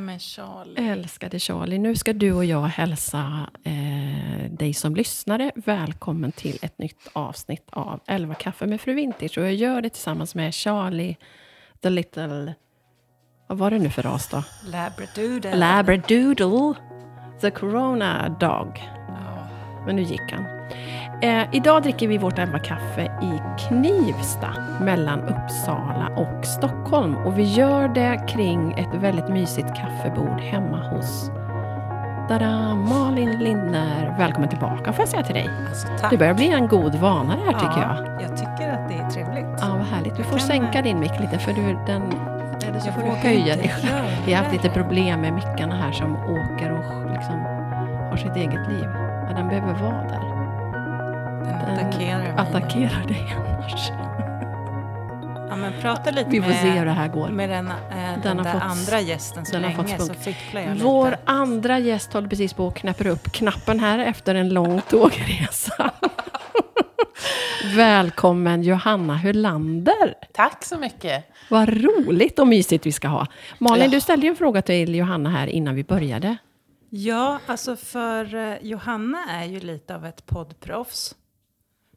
Men Charlie. Älskade Charlie, nu ska du och jag hälsa eh, dig som lyssnare välkommen till ett nytt avsnitt av 11 kaffe med fru Vintage. Och jag gör det tillsammans med Charlie, the little... Vad var det nu för ras då? Labradoodle. Labradoodle, the corona dog. Ja. Men nu gick han. Eh, idag dricker vi vårt 11 kaffe i Knivsta mellan Uppsala och Stockholm. Och vi gör det kring ett väldigt mysigt kaffebord hemma hos Tada, Malin Lindner. Välkommen tillbaka får jag säga till dig. Alltså, tack. Det börjar bli en god vana det här tycker jag. ja, jag tycker att det är trevligt. Ja, vad härligt. Du får sänka din mick lite för du, den... Eller så Jag får du höja dig. Vi har haft lite problem med mickarna här som åker och liksom har sitt eget liv. Ja, den behöver vara där. Den Den attackerar mig. attackerar dig annars. Ja, men prata lite Vi får med, se hur det här går. med den, eh, den, har där fått- andra gästen så den har länge fått så fipplar jag Vår lite. andra gäst håller precis på och knäpper upp knappen här efter en lång tågresa. Välkommen Johanna Hylander. Tack så mycket. Vad roligt och mysigt vi ska ha. Malin, Ja. du ställde ju en fråga till Johanna här innan vi började. Ja, alltså för eh, Johanna är ju lite av ett poddproffs.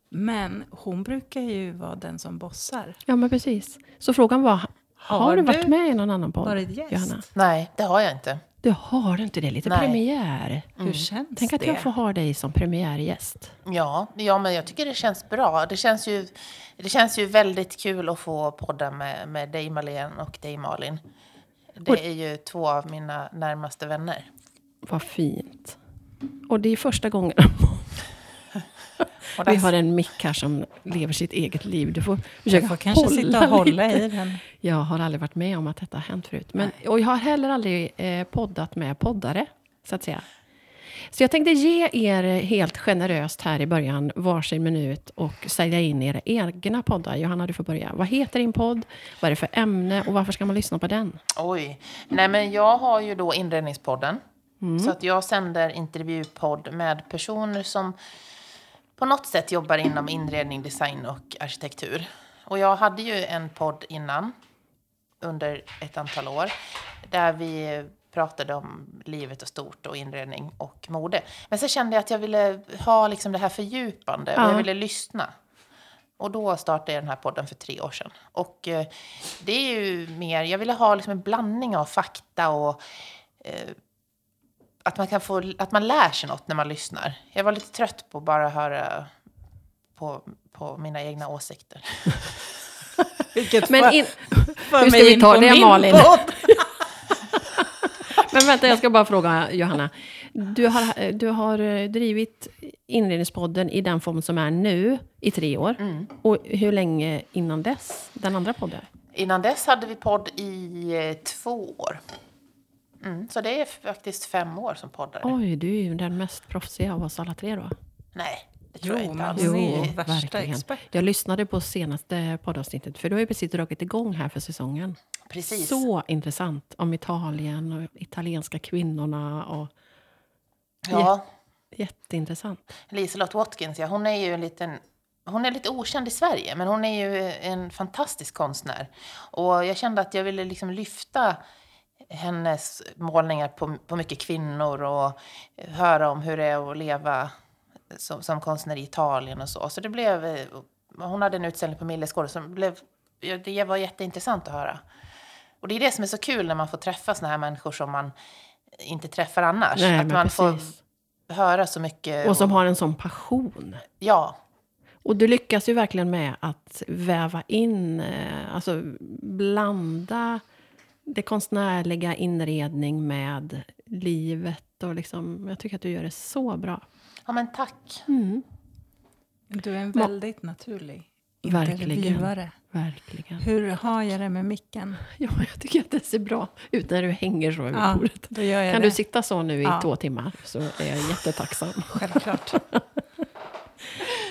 Men hon brukar ju vara den som bossar. Ja, men precis. Så frågan var, har, Har du varit med i någon annan podd? varit gäst? Johanna? Nej, det har jag inte. Du har inte det, lite Nej. premiär. Hur känns Tänk att det? jag får ha dig som premiärgäst. Ja, ja, men jag tycker det känns bra. Det känns ju, det känns ju väldigt kul att få podda med, med dig Malin och dig Malin. Det Och- är ju två av mina närmaste vänner. Vad fint. Och det är första gången vi har en mick här som lever sitt eget liv. Du får försöka får kanske sitta och hålla lite. i den. Jag har aldrig varit med om att detta har hänt förut. Men, och jag har heller aldrig eh, poddat med poddare, så att säga. Så jag tänkte ge er helt generöst här i början varsin minut och sälja in era egna poddar. Johanna, du får börja. Vad heter din podd? Vad är det för ämne? Och varför ska man lyssna på den? Oj. Nej, men jag har ju då Inredningspodden. Så att jag sänder intervjupodd med personer som på något sätt jobbar inom inredning, design och arkitektur. Och jag hade ju en podd innan, under ett antal år, där vi pratade om livet och stort och inredning och mode. Men så kände jag att jag ville ha liksom det här fördjupande och Ja. jag ville lyssna. Och då startade jag den här podden för tre år sedan. Och eh, det är ju mer, jag ville ha liksom en blandning av fakta och eh, att man kan få, att man lär sig något när man lyssnar. Jag var lite trött på att bara höra på, på mina egna åsikter. Vilket Men in, för hur ska mig vi in ta på det, min Malin? podd. men vänta, jag ska bara fråga Johanna. Du har, du har eh, drivit Inredningspodden i den form som är nu i tre år. Och hur länge innan dess? Den andra podden? Innan dess hade vi podd i eh, två år. Mm, så det är faktiskt fem år som poddare. Oj, du är ju den mest proffsiga av oss alla tre då. Nej, det tror jag Jo, inte men alls. är ju värsta verkligen. expert. Jag lyssnade på senaste poddavsnittet, för du har ju precis dragit igång här för säsongen. Precis. Så intressant om Italien och italienska kvinnorna. Och Ja, jätteintressant. Liselott Watkins, ja, hon är ju en liten... Hon är lite okänd i Sverige, men hon är ju en fantastisk konstnär. Och jag kände att jag ville liksom lyfta hennes målningar på, på mycket kvinnor och höra om hur det är att leva som, som konstnär i Italien och så. Så det blev... Hon hade en utställning på Millesgård som blev... Det var jätteintressant att höra. Och det är det som är så kul när man får träffa såna här människor som man inte träffar annars. Nej, att man precis. får höra så mycket. Och som har en sån passion. Ja, Och du lyckas ju verkligen med att väva in, eh, alltså blanda det konstnärliga inredning med livet. Och liksom, jag tycker att du gör det så bra. ja men tack. Mm, Du är en Ma- väldigt naturlig Verkligen. intervjuare. verkligen. Hur har jag det med micken? Ja, jag tycker att det ser bra ut när du hänger så över Ja, bordet. då gör jag Kan det. du sitta så nu i Ja. två timmar så är jag jättetacksam. Självklart.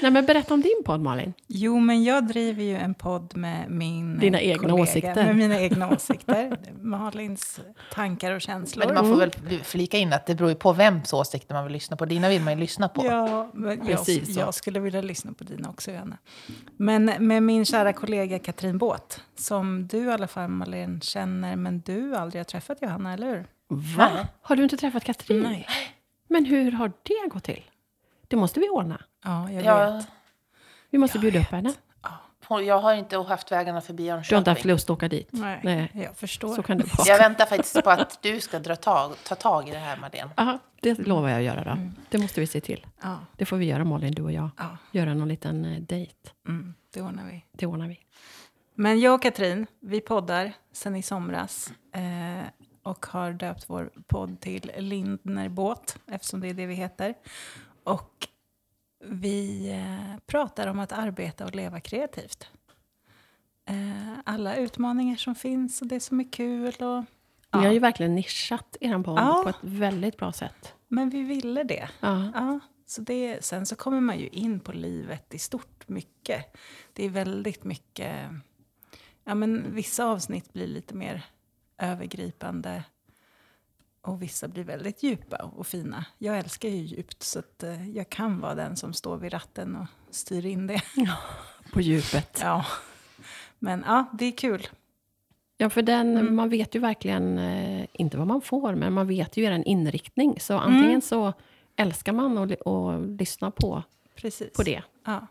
Nej, men berätta om din podd, Malin. Jo, men jag driver ju en podd med min Dina egna kollega, åsikter. Med mina egna åsikter. Malins tankar och känslor. Men man får väl flika in att det beror ju på vems åsikter man vill lyssna på. Dina vill man ju lyssna på. Ja, men jag, jag skulle vilja lyssna på dina också, Johanna. Men med min kära kollega Katrin Båt, som du i alla fall, Malin, känner, men du aldrig har träffat Johanna, eller hur? Va? Nej. Har du inte träffat Katrin? Nej. Men hur har det gått till? Det måste vi ordna. Ja, jag Jag, vet. Vi måste Jag bjuda vet. upp henne. jag har inte haft vägarna förbi Du har inte haft Jönköping. lust att åka dit? Nej, Nej. jag förstår. Så kan det vara. Jag väntar faktiskt på att du ska dra tag, ta tag i det här, Madeleine. Ja, det lovar jag att göra då. Det måste vi se till. Ja, Det får vi göra Malin, du och jag. ja Göra någon liten eh, dejt. mm, det ordnar vi. Det ordnar vi. Men jag och Katrin, vi poddar sen i somras eh, och har döpt vår podd till Lindner Båt, eftersom det är det vi heter. Och vi eh, pratar om att arbeta och leva kreativt. Eh, alla utmaningar som finns och det som är kul. Och, Ni har ja. ju verkligen nischat er podd Ja. på ett väldigt bra sätt. Men vi ville det. Ja. Ja, så det, sen så kommer man ju in på livet i stort mycket. Det är väldigt mycket... Ja, men vissa avsnitt blir lite mer övergripande och vissa blir väldigt djupa och fina. Jag älskar ju djupt så att eh, jag kan vara den som står vid ratten och styr in det. På djupet. Ja. Men ja, det är kul. Ja, för den, Mm. man vet ju verkligen, eh, inte vad man får, men man vet ju er inriktning. Så antingen Mm. så älskar man att att lyssna på, Precis. på det. Ja.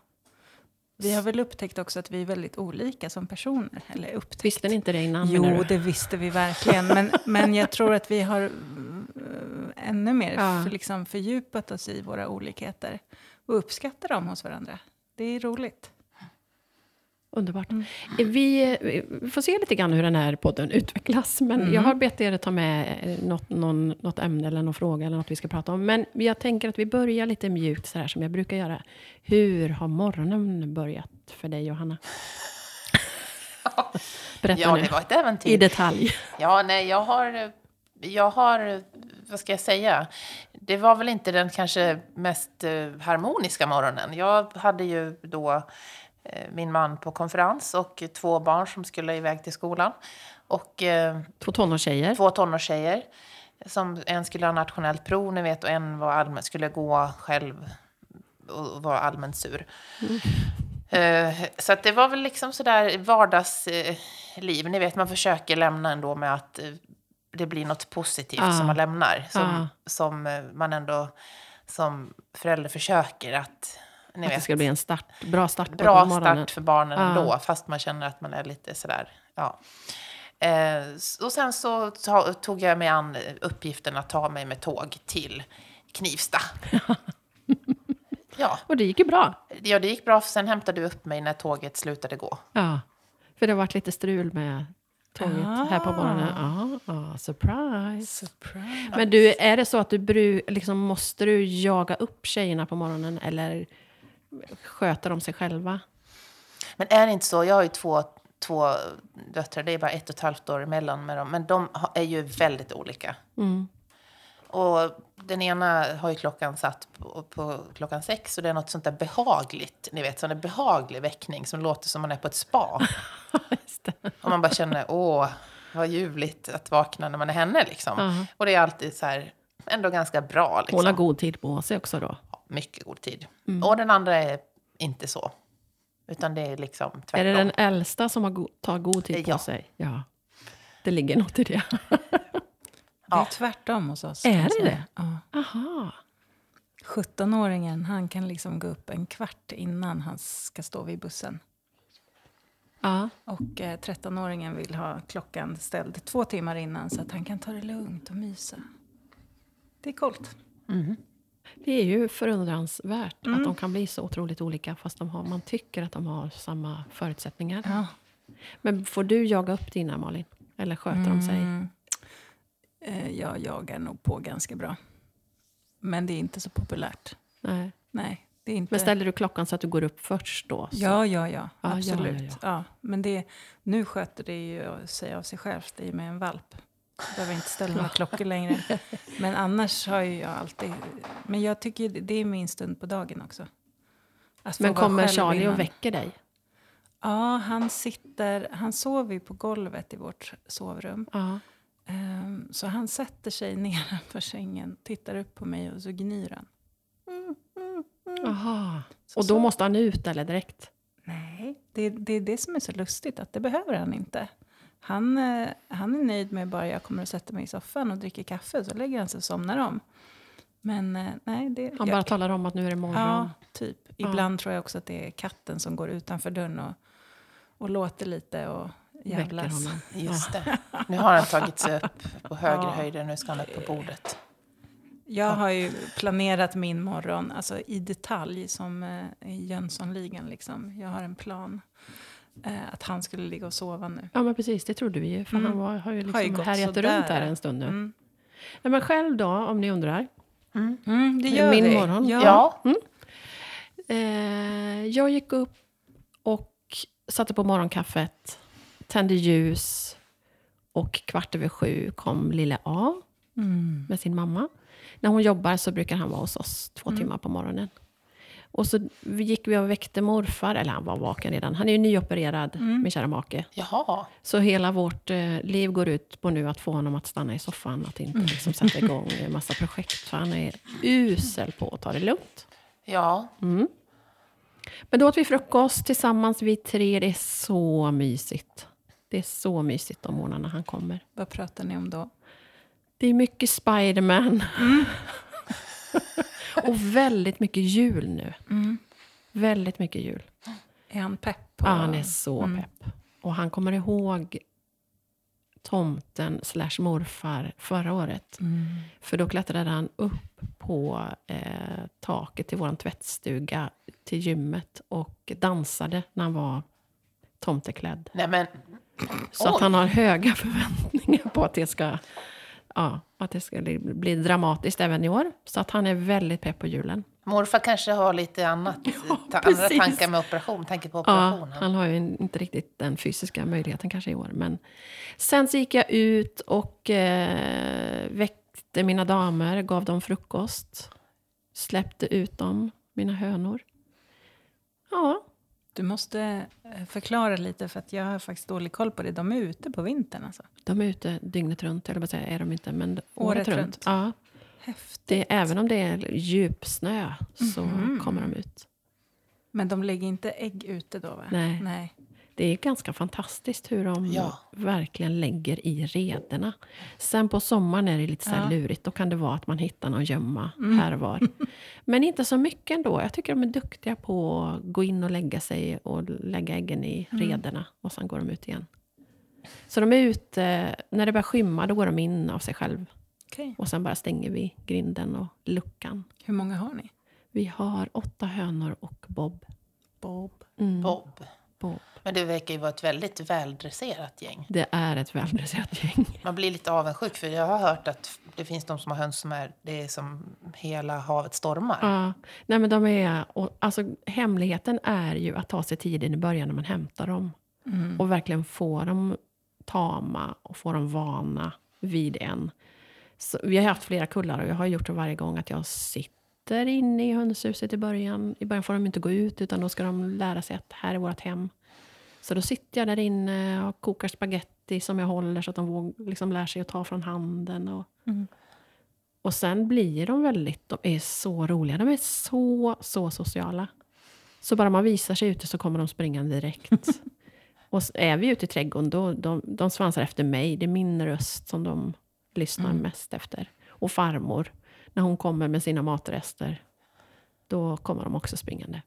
Vi har väl upptäckt också att vi är väldigt olika som personer. Eller upptäckt. Visste ni inte det innan? Jo, det visste vi verkligen. Men, men jag tror att vi har eh, ännu mer Ja. för, liksom, fördjupat oss i våra olikheter och uppskattar dem hos varandra. Det är roligt. Underbart. Mm. Vi, vi får se lite grann hur den här podden utvecklas. Men Mm. jag har bett er att ta med eh, något, någon, något ämne eller någon fråga eller något vi ska prata om. Men jag tänker att vi börjar lite mjukt så här som jag brukar göra. Hur har morgonen börjat för dig Johanna? Berätta Ja, nu. det var ett äventyr. I detalj. Ja, nej, jag har, jag har, vad ska jag säga? Det var väl inte den kanske mest eh, harmoniska morgonen. Jag hade ju då eh, min man på konferens och två barn som skulle iväg till skolan. Och eh, Två tonårstjejer. två tonårstjejer. Som en skulle ha nationellt prov, ni vet, och en var allmän, skulle gå själv och var allmänt sur. Eh, så det var väl liksom sådär vardagsliv. Ni vet, man försöker lämna ändå med att eh, det blir något positivt Ja. som man lämnar. Som, Ja. som eh, man ändå som förälder försöker att... Ni Att det ska bli en start, bra start på bra morgonen. start för barnen Ja. ändå, fast man känner att man är lite sådär, ja. Eh, och sen så tog jag mig an uppgiften att ta mig med tåg till Knivsta. ja, Och det gick ju bra. ja, det gick bra. för Sen hämtade du upp mig när tåget slutade gå. Ja, för det har varit lite strul med tåget här på morgonen. Ja, ja, surprise. Surprise. Men du, är det så att du bru, liksom, måste du jaga upp tjejerna på morgonen eller sköter de sig själva? Men är det inte så? Jag har ju två, två döttrar, det är bara ett och ett halvt år emellan med dem. Men de är ju väldigt olika. Mm. Och den ena har ju klockan satt på, på klockan sex och det är något sånt där behagligt, ni vet, sån där behaglig väckning som låter som man är på ett spa. Och man bara känner, åh, vad ljuvligt att vakna när man är henne liksom. Ja. Och det är alltid så här, ändå ganska bra liksom. Hon har god tid på sig också då. Ja, mycket god tid. Mm. Och den andra är inte så. Utan det är liksom tvärtom. Är det den äldsta som har go- tar god tid på Ja. sig? Ja. Det ligger något i det. Det är Ja. tvärtom hos oss. Är det säga. Ja. Aha. 17-åringen, han kan liksom gå upp en kvart innan han ska stå vid bussen. Ja. Och eh, 13-åringen vill ha klockan ställd två timmar innan så att han kan ta det lugnt och mysa. Det är coolt. Det är ju förundransvärt Mm. att de kan bli så otroligt olika fast de har, man tycker att de har samma förutsättningar. Ja. Men får du jaga upp dina, Malin? Eller sköter de sig? Mm. Eh, jag jagar nog på ganska bra. Men det är inte så populärt. Nej. Nej, det är inte... Men ställer du klockan så att du går upp först då? Så. Ja, ja, ja. Ja, ja, Absolut. ja, Ja, Men det, nu sköter det ju sig av sig självt i och med en valp. Behöver inte ställa några klockor längre. Men annars har ju jag alltid... Men jag tycker det är min stund på dagen också. Men kommer Charlie och innan. väcker dig? Ja, han sitter... Han sover ju på golvet i vårt sovrum. Ja. Ehm, så han sätter sig nedanför sängen, tittar upp på mig och så gnyr han. Aha. Så, Och då så. måste han ut eller direkt? Nej, det, det är det som är så lustigt, att det behöver han inte. Han, eh, han är nöjd med bara jag kommer och sätter mig i soffan och dricker kaffe, så lägger han sig och somnar om. Men eh, nej, det... Han bara talar om att nu är det morgon. Ja, typ. Ibland tror jag också att det är katten som går utanför dörren och, och låter lite och jävlas. honom. Just det. Nu har han tagit sig upp på högre Ja. höjder. Nu ska han upp på bordet. Jag har ju planerat min morgon alltså i detalj som eh, i Jönssonligan. Liksom. Jag har en plan. Eh, att han skulle ligga och sova nu. Ja, men precis. Det trodde vi ju. För Mm. han var, har ju Har ju liksom härjat sådär. runt där en stund nu. Mm. Nej, men själv då, om ni undrar. Mm, det gör Min vi. morgon. Ja. Ja, Eh, jag gick upp och satte på morgonkaffet, tände ljus och kvart över sju kom lille A Mm. med sin mamma. När hon jobbar så brukar han vara hos oss två Mm. timmar på morgonen. Och så gick vi och väckte morfar, eller han var vaken redan. Han är ju nyopererad, Mm. min kära make. jaha. Så hela vårt eh, liv går ut på nu att få honom att stanna i soffan. Att inte liksom, sätta igång en massa projekt. För han är usel på att ta det lugnt. Ja, Mm. Men då åt vi frukost tillsammans vi tre. Det är så mysigt. Det är så mysigt de morgnarna han kommer. Vad pratar ni om då? Det är mycket Spiderman. och väldigt mycket jul nu. Mm. Väldigt mycket jul. Är han pepp? På... Ja, han är så Mm. pepp. Och han kommer ihåg tomten slash morfar förra året. Mm. För då klättrade han upp på eh, taket till vår tvättstuga, till gymmet och dansade när han var tomteklädd. nej men Så att han har höga förväntningar på att det ska, ja, att det ska bli, dramatiskt även i år. Så att han är väldigt pepp på julen. morfar kanske har lite annat, ta, andra tankar med operation, tanke på Ja, operationen. han har ju inte riktigt den fysiska möjligheten kanske i år. Men sen så gick jag ut och eh, väckte mina damer, gav dem frukost. Släppte ut dem, mina hönor. Ja, Du måste eh, förklara lite, för att jag har faktiskt dålig koll på det. De är ute på vintern alltså. de är ute dygnet runt, eller vad säga, är de inte, men året, Året runt. runt. Ja, Häftigt. det, även om det är djupsnö så Mhm. kommer de ut. Men de lägger inte ägg ute då? Va? Nej. Nej. Det är ganska fantastiskt hur de Ja. verkligen lägger i rederna. Sen på sommaren är det lite så Ja. lurigt. Då kan det vara att man hittar någon gömma här och var. Men inte så mycket ändå. Jag tycker de är duktiga på att gå in och lägga sig och lägga äggen i rederna. Och sen går de ut igen. Så de är ute, när det börjar skymma, då går de in av sig själv. Okej. Och sen bara stänger vi grinden och luckan. Hur många har ni? Vi har åtta hönor och Bob. Bob. Mm, Bob. Bob. Men det verkar ju vara ett väldigt väldresserat gäng. Det är ett väldresserat gäng. Man blir lite avundsjuk för jag har hört att det finns de som har höns som är, det är som hela havet stormar. Ja, nej men de är, och, alltså, hemligheten är ju att ta sig tiden i början när man hämtar dem. Mm. Och verkligen få dem tama och få dem vana vid en. Så, vi har haft flera kullar och jag har gjort det varje gång att jag sitter inne i hönshuset i början. I början får de inte gå ut utan då ska de lära sig att här är vårt hem. Så då sitter jag där inne och kokar spaghetti som jag håller så att de våg, liksom lär sig att ta från handen. Och, Mm. och sen blir de väldigt, de är så roliga. De är så, så sociala. Så bara man visar sig ute så kommer de springande direkt. och är vi ute i trädgården, då, de, de svansar efter mig. Det är min röst som de lyssnar Mm. mest efter. Och farmor, när hon kommer med sina matrester, då kommer de också springande.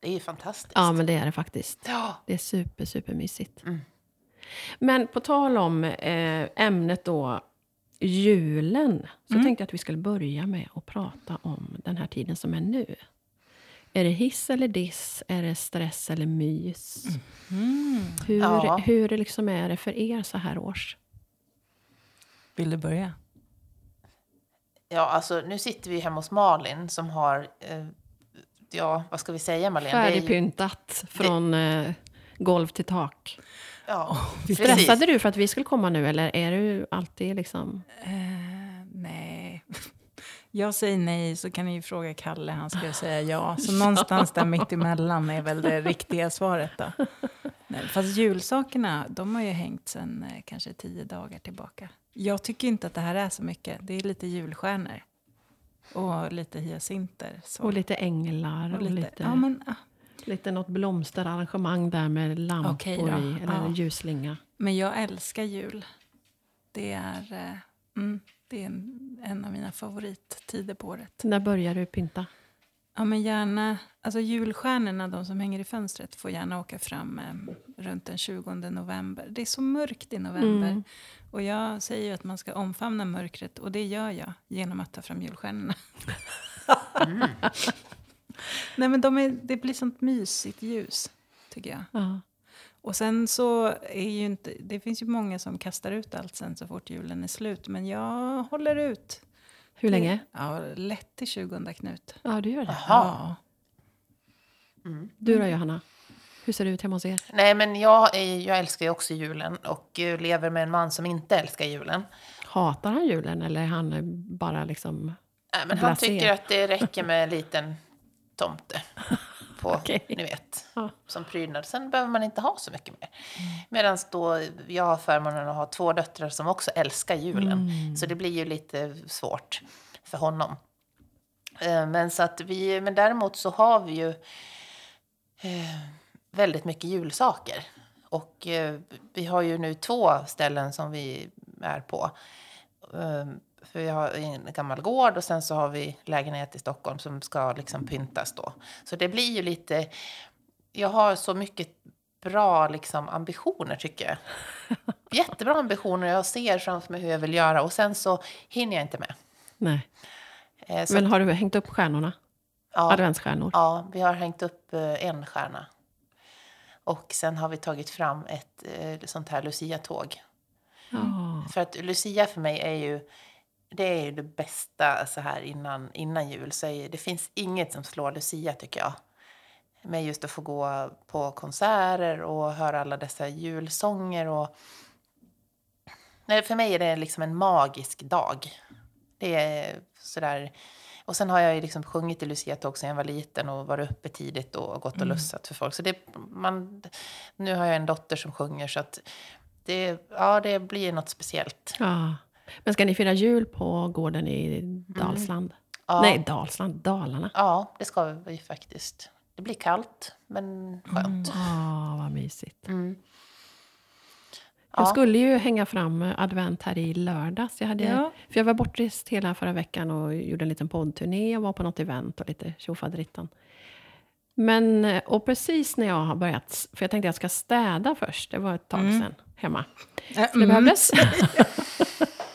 Det är ju fantastiskt. Ja, men det är det faktiskt. Ja. Det är super, super mysigt. Mm. Men på tal om eh, ämnet då, julen, så Mm. tänkte jag att vi skulle börja med att prata om den här tiden som är nu. Är det hiss eller diss? Är det stress eller mys? Mm. Hur, Ja. hur liksom är det för er så här års? Vill du börja? Ja, alltså nu sitter vi hemma hos Malin som har, eh, ja, vad ska vi säga Malin? Det ju- Färdigpyntat från eh, golv till tak. Ja, Stressade du för att vi skulle komma nu eller är du alltid liksom... Eh, nej. Jag säger nej, så kan ni ju fråga Kalle. Han ska säga ja. Så någonstans där mitt emellan är väl det riktiga svaret. Då. Nej, fast julsakerna, de har ju hängt sen eh, kanske tio dagar tillbaka. Jag tycker inte att det här är så mycket. Det är lite julstjärnor. Och lite hyacinter. Så. Och lite änglar. Och lite, ja, men, ah, lite något blomsterarrangemang där med lampor då, i. Eller ja. ljusslinga. men jag älskar jul. Det är, eh, mm, det är en, en av mina favorittider på året. När börjar du pynta? Ja, men gärna, alltså julstjärnorna, de som hänger i fönstret, får gärna åka fram eh, runt den 20 november. Det är så mörkt i november. Mm. Och jag säger ju att man ska omfamna mörkret, och det gör jag genom att ta fram julstjärnorna. Nej, men de är, det blir sånt mysigt ljus, tycker jag. Ja. Och sen så är ju inte, det finns ju många som kastar ut allt sen så fort julen är slut. Men jag håller ut. Hur länge? Ja, lätt till 20 Knut. Ja, du gör det. Ja. Du då, Johanna? Hur ser det ut hemma hos er? Nej, men jag, jag älskar ju också julen och lever med en man som inte älskar julen. Hatar han julen eller är han bara liksom... Nej, men han Blasé. tycker att det räcker med en liten tomte. På, Okej. ni vet, Ja. som prydnad. Sen behöver man inte ha så mycket mer. Medan då jag har förmånen att ha två döttrar som också älskar julen. Så det blir ju lite svårt för honom. Eh, Men, så att vi, men däremot så har vi ju eh, väldigt mycket julsaker. Och eh, vi har ju nu två ställen som vi är på. För vi har en gammal gård och sen så har vi lägenhet i Stockholm som ska liksom pyntas då. Så det blir ju lite... Jag har så mycket bra liksom, ambitioner tycker jag. Jättebra ambitioner. Jag ser framför mig hur jag vill göra och sen så hinner jag inte med. Nej. Eh, Men har du hängt upp stjärnorna? ja, Adventsstjärnor? Ja, vi har hängt upp eh, en stjärna. Och sen har vi tagit fram ett eh, sånt här Lucia-tåg. Ja. För att Lucia för mig är ju det är ju det bästa så här innan, innan jul. Så är, det finns inget som slår Lucia tycker jag. Med just att få gå på konserter och höra alla dessa julsånger. Och... Nej, för mig är det liksom en magisk dag. Det är sådär... Och sen har jag ju liksom sjungit i Lucia-tåg sedan jag var liten och varit uppe tidigt och gått och lussat för folk. Så det, man, nu har jag en dotter som sjunger så att det, ja, det blir något speciellt. ja. Men ska ni fira jul på gården i Dalsland? Ja. Nej, Dalsland. Dalarna. Ja, det ska vi faktiskt. Det blir kallt, men skönt. Ja, vad mysigt. Mm. Jag Ja. skulle ju hänga fram advent här i lördags. Jag, hade, Ja. för jag var bortrest hela förra veckan och gjorde en liten poddturné och var på något event och lite tjofaderittan. Men, och precis när jag har börjat, för jag tänkte jag ska städa först, det var ett tag sedan hemma. Äh, Så det mm. behövdes.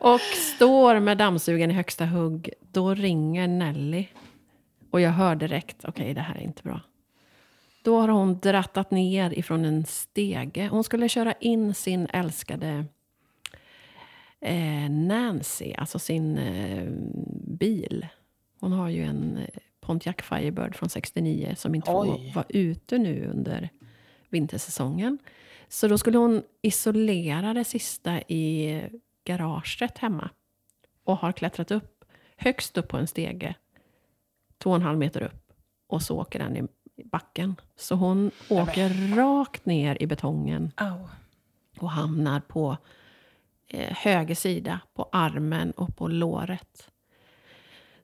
och står med dammsugaren i högsta hugg, då ringer Nelly. Och jag hör direkt, okej det här är inte bra. Då har hon drattat ner ifrån en stege. Hon skulle köra in sin älskade eh, Nancy, alltså sin eh, bil. Hon har ju en eh, Pontiac Firebird från 69 som inte får Oj. vara ute nu under vintersäsongen. Så då skulle hon isolera det sista i garaget hemma. Och har klättrat upp, högst upp på en stege, två och en halv meter upp. Och så åker den i backen. Så hon åker rakt ner i betongen Au. och hamnar på eh, höger sida, på armen och på låret.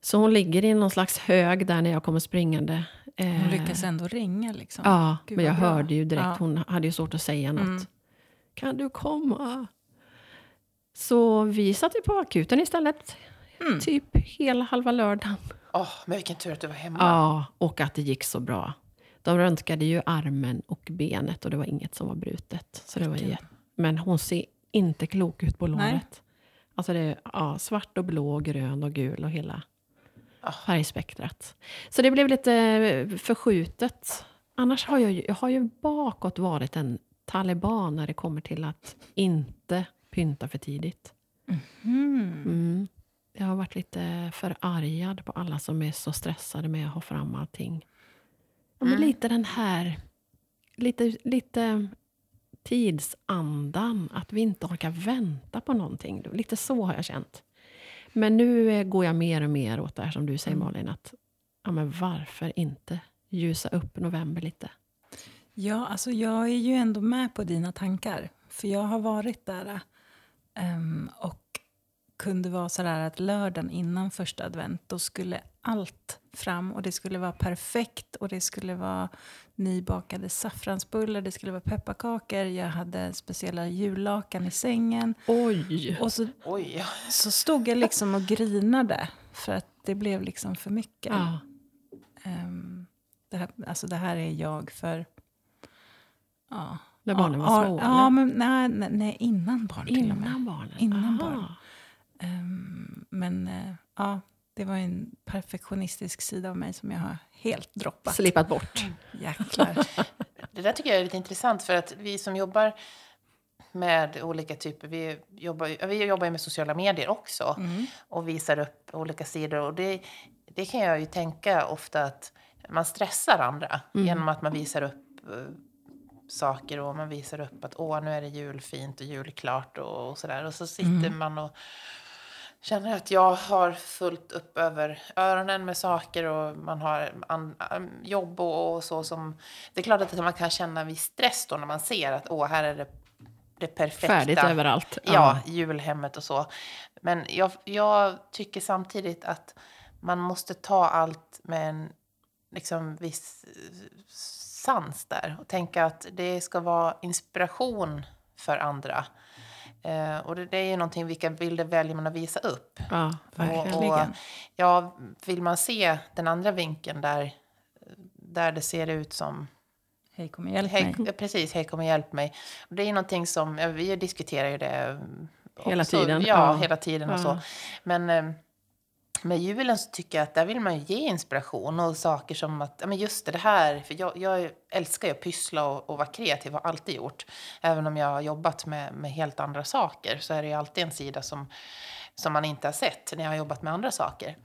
Så hon ligger i någon slags hög där när jag kommer springande. Eh, Hon lyckas ändå ringa liksom. Ja, Gud, men jag bra. hörde ju direkt, Ja. hon hade ju svårt att säga något. Mm. Kan du komma? Så vi satt ju på akuten istället. Mm. Typ hela halva lördagen. Åh, men vilken tur att du var hemma. Ja, och att det gick så bra. De röntgade ju armen och benet och det var inget som var brutet. Så det var jätte... Men hon ser inte klok ut på Nej. låret. Alltså det är ja, svart och blå, grön och gul och hela Ah. färgspektrat. Så det blev lite eh, förskjutet. Annars har jag, ju- jag har ju bakåt varit en taliban när det kommer till att inte pynta för tidigt. Mm. Mm. Jag har varit lite förargad på alla som är så stressade med att ha fram allting. Ja, men Mm. Lite den här lite, lite tidsandan, att vi inte orkar vänta på någonting. Lite så har jag känt. Men nu går jag mer och mer åt det här som du säger Mm. Malin, att ja, men varför inte ljusa upp november lite? Ja, alltså jag är ju ändå med på dina tankar. För jag har varit där ehm, och kunde vara sådär att lördagen innan första advent, då skulle allt fram och det skulle vara perfekt och det skulle vara nybakade saffransbullar, det skulle vara pepparkakor, jag hade speciella jullakan i sängen. Oj! Och så, Oj, så stod jag liksom och grinade för att det blev liksom för mycket. Ja, Ehm, det, här, alltså det här är jag för... Ja. När barnen ja, var små? Ja, eller? men nej, nej, innan barn till och med. Innan barnen? Innan Aha. barn. Ehm, men eh, ja, det var en perfektionistisk sida av mig som jag har helt droppat. Slipat bort. Jäklar. Det där tycker jag är lite intressant för att vi som jobbar med olika typer, vi jobbar, vi jobbar ju med sociala medier också Mm. och visar upp olika sidor. Och det, det kan jag ju tänka ofta att man stressar andra Mm. genom att man visar upp eh, saker och man visar upp att åh, nu är det julfint och julklart och, och sådär. Och så sitter man och känner att jag har fullt upp över öronen med saker och man har an, jobb och, och så som... Det är klart att man kan känna en viss stress då när man ser att åh, här är det det perfekta. Färdigt överallt. Ja, julhemmet och så. Men jag, jag tycker samtidigt att man måste ta allt med en liksom, viss sans där. Och tänka att det ska vara inspiration för andra. Eh, och det, det är ju någonting, vilka bilder väljer man att visa upp? Ja, Och, verkligen. och, ja, vill man se den andra vinkeln där, där det ser ut som Hej, kom och hjälp Hej, mig. precis, hej kom och hjälp mig. Och det är någonting som, ja, vi diskuterar ju det. Hela också. tiden, Ja, ja. hela tiden och Ja. så. Men eh, med julen så tycker jag att där vill man ju ge inspiration och saker som att, ja men just det, här, för jag, jag älskar ju att pyssla och, och vara kreativ, har alltid gjort. Även om jag har jobbat med, med helt andra saker så är det ju alltid en sida som, som man inte har sett när jag har jobbat med andra saker.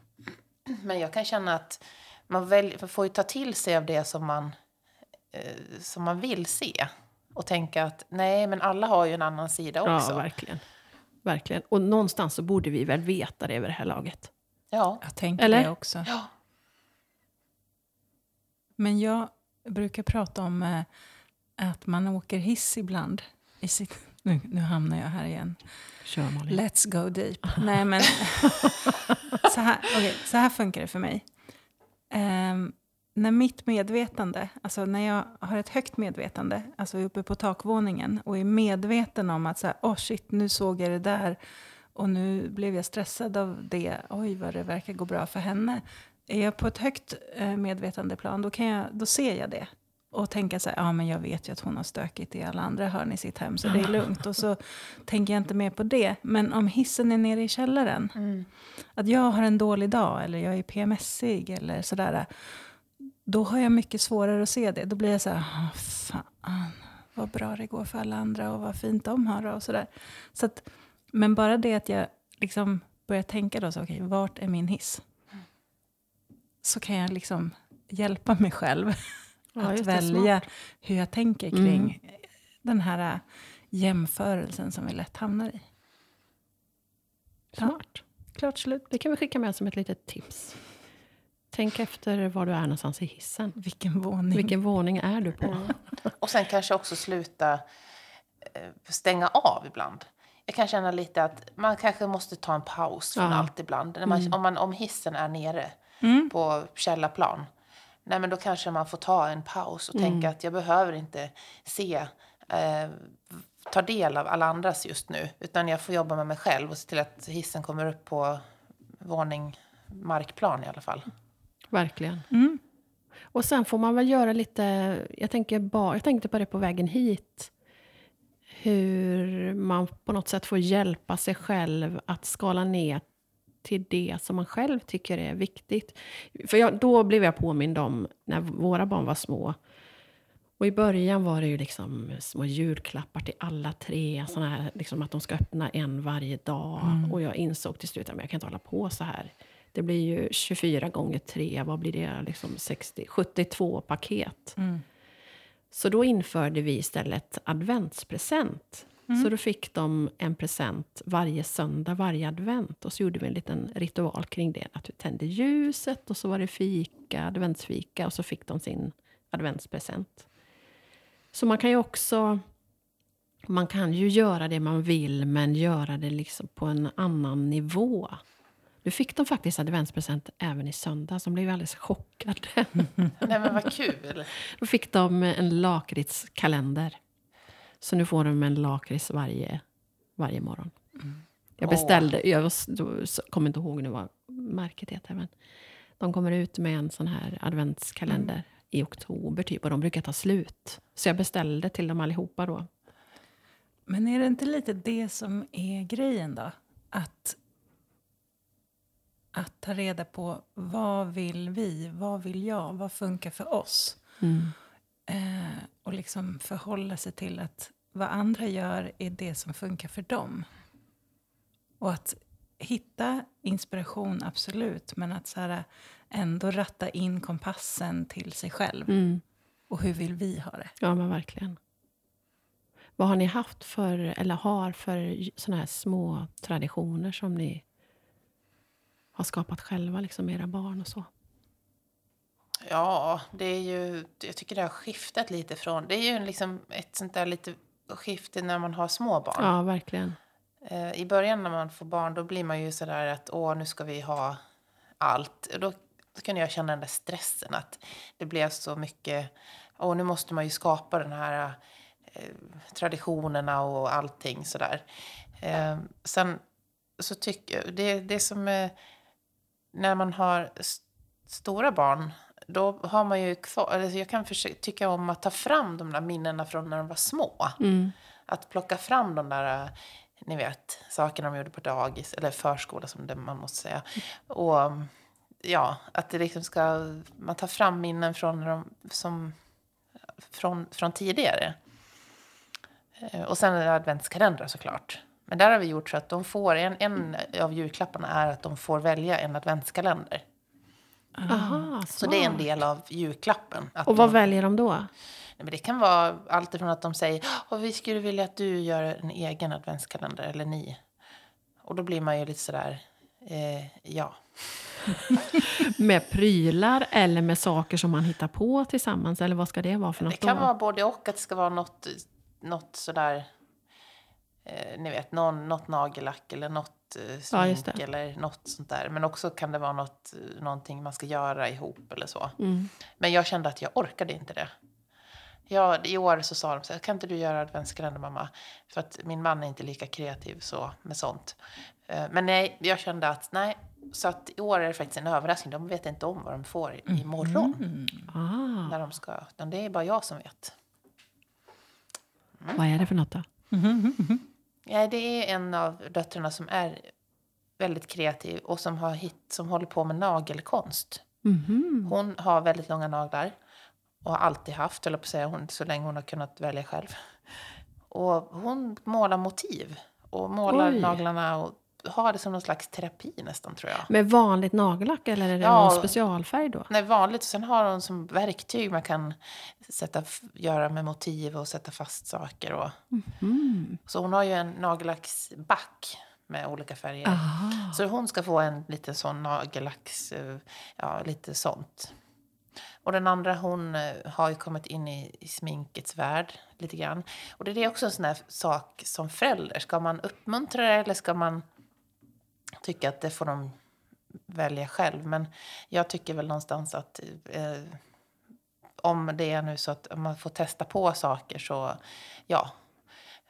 Men jag kan känna att man, väl, man får ju ta till sig av det som man eh, som man vill se. Och tänka att nej, men alla har ju en annan sida också. Ja, verkligen. verkligen. Och någonstans så borde vi väl veta det över det här laget. Ja. Jag tänker Eller? det också. Ja. Men jag brukar prata om eh, att man åker hiss ibland. I sitt, nu, nu hamnar jag här igen. Kör Malin. Let's go deep. Nej, men så, här, okej, så här funkar det för mig. Ehm, när mitt medvetande, alltså när jag har ett högt medvetande, alltså uppe på takvåningen och är medveten om att så här, oh shit, nu såg jag det där och nu blev jag stressad av det. Oj, vad det verkar gå bra för henne. Är jag på ett högt eh, medvetandeplan, då, kan jag, då ser jag det. Och tänka så här, ja men jag vet ju att hon har stökigt i alla andra hörn i sitt hem, så det är lugnt. Och så tänker jag inte mer på det. Men om hissen är nere i källaren, Mm. att jag har en dålig dag eller jag är PMSig eller sådär. Då har jag mycket svårare att se det. Då blir jag så här, "Ah, fan vad bra det går för alla andra och vad fint de har och sådär. Så att, men bara det att jag liksom börjar tänka då, så, okej, vart är min hiss? Så kan jag liksom hjälpa mig själv Ja, att välja smart. hur jag tänker kring den här äh, jämförelsen som vi lätt hamnar i. Smart. Klart slut. Det kan vi skicka med som ett litet tips. Tänk efter var du är någonstans i hissen. Vilken våning. Vilken våning är du på? Mm. Och sen kanske också sluta eh, stänga av ibland. Jag kan känna lite att man kanske måste ta en paus från Ja. allt ibland. När man, om, man, om hissen är nere Mm. på källarplan, nej, men då kanske man får ta en paus och Mm. tänka att jag behöver inte se, eh, ta del av alla andras just nu, utan jag får jobba med mig själv och se till att hissen kommer upp på våning, markplan i alla fall. Verkligen. Mm. Och sen får man väl göra lite... Jag, tänker ba, jag tänkte på det på vägen hit. Hur man på något sätt får hjälpa sig själv att skala ner till det som man själv tycker är viktigt. För jag, då blev jag påmind om när våra barn var små. Och i början var det ju liksom små julklappar till alla tre. Såna här, liksom att de ska öppna en varje dag. Och jag insåg till slut att jag kan inte hålla på så här. Det blir ju 24 gånger 3, vad blir det? Liksom 60, 72 paket. Mm. Så då införde vi istället adventspresent. Så då fick de en present varje söndag, varje advent. Och så gjorde vi en liten ritual kring det. Att vi tände ljuset och så var det fika, adventsfika. Och så fick de sin adventspresent. Så man kan ju också... Man kan ju göra det man vill, men göra det liksom på en annan nivå. Nu fick de faktiskt adventspresent även i söndag, som blev alldeles chockade. Nej men vad kul. Då fick de en lakritskalender. Så nu får de en lakrits varje, varje morgon. Jag beställde, jag var- kommer inte ihåg nu vad märket heter, men de kommer ut med en sån här adventskalender i oktober typ, och de brukar ta slut. Så jag beställde till dem allihopa då. Men är det inte lite det som är grejen då? Att, att ta reda på vad vill vi, vad vill jag, vad funkar för oss? Eh, och liksom förhålla sig till att vad andra gör är det som funkar för dem. Och att hitta inspiration, absolut, men att så här, ändå ratta in kompassen till sig själv. Mm. Och hur vill vi ha det? Ja, men verkligen. Vad har ni haft för, eller har för såna här små traditioner som ni har skapat själva, liksom era barn och så? Ja, det är ju, jag tycker det har skiftat lite från, det är ju liksom ett sånt där lite skifte när man har små barn. Ja, verkligen. Eh, I början när man får barn då blir man ju sådär att åh nu ska vi ha allt. Och Då, då kunde jag känna den där stressen att det blev så mycket, åh nu måste man ju skapa den här eh, traditionerna och allting sådär. Eh, sen så tycker jag, det, det som är, när man har s- stora barn då har man ju kvar, eller jag kan tycka om att ta fram de där minnena från när de var små. Mm. Att plocka fram de där, eh, ni vet, sakerna de gjorde på dagis, eller förskola som det man måste säga. Och ja, att det liksom ska, man tar fram minnen från, de, som, från, från tidigare. Eh, Och sen är det adventskalendrar såklart. Men där har vi gjort så att de får, en, en av julklapparna är att de får välja en adventskalender. Aha, Så det är en del av julklappen. Att Och vad de- väljer de då? Nej, men det kan vara allt ifrån att de säger att vi skulle vilja att du gör en egen adventskalender, eller ni. Och då blir man ju lite sådär, eh, ja. Med prylar eller med saker som man hittar på tillsammans? Eller vad ska det vara för Det något kan då? vara både och, att det ska vara något, något sådär, eh, ni vet, någon, något nagellack eller något eh, Ja, smink det. eller något sånt där. Men också kan det vara något, eh, någonting man ska göra ihop eller så. Mm. Men jag kände att jag orkade inte det. Ja, I år så sa de så här, kan inte du göra adventskalender mamma? För att min man är inte lika kreativ så med sånt. Eh, Men nej, jag kände att nej. Så att i år är det faktiskt en överraskning. De vet inte om vad de får i- imorgon. Mm. Ah, När de ska, utan det är bara jag som vet. vad är det för något då? Ja, det är en av döttrarna som är väldigt kreativ och som, har hit, som håller på med nagelkonst. Mhm. Hon har väldigt långa naglar och har alltid haft, eller på att säga, hon, så länge hon har kunnat välja själv. Och hon målar motiv och målar Oj. naglarna och har det som någon slags terapi nästan tror jag. Med vanligt nagellack eller är det Ja. någon specialfärg då? Nej, vanligt. Sen har hon som verktyg man kan sätta, göra med motiv och sätta fast saker. Och, Mm. så hon har ju en nagellacksback med olika färger. Ah. Så hon ska få en liten sån nagellacks, eh, ja lite sånt. Och den andra hon eh, har ju kommit in i, i sminkets värld lite grann. Och det är också en sån sak som förälder. Ska man uppmuntra det eller ska man tycka att det får de välja själv? Men jag tycker väl någonstans att eh, om det är nu så att man får testa på saker så ja,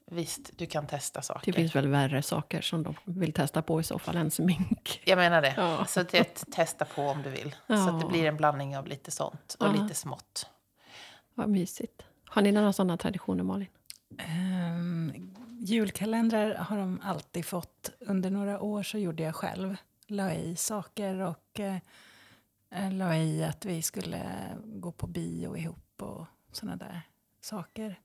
visst du kan testa saker. Det finns väl värre saker som de vill testa på i så fall än smink. Jag menar det. Ja. Så det testa på om du vill. Så att det Ja. blir en blandning av lite sånt och Ja. lite smått. Vad mysigt. Har ni några sådana traditioner Malin? Um, julkalendrar har de alltid fått. Under några år så gjorde jag själv. La i saker och eh, eh la i att vi skulle gå på bio ihop och såna där saker.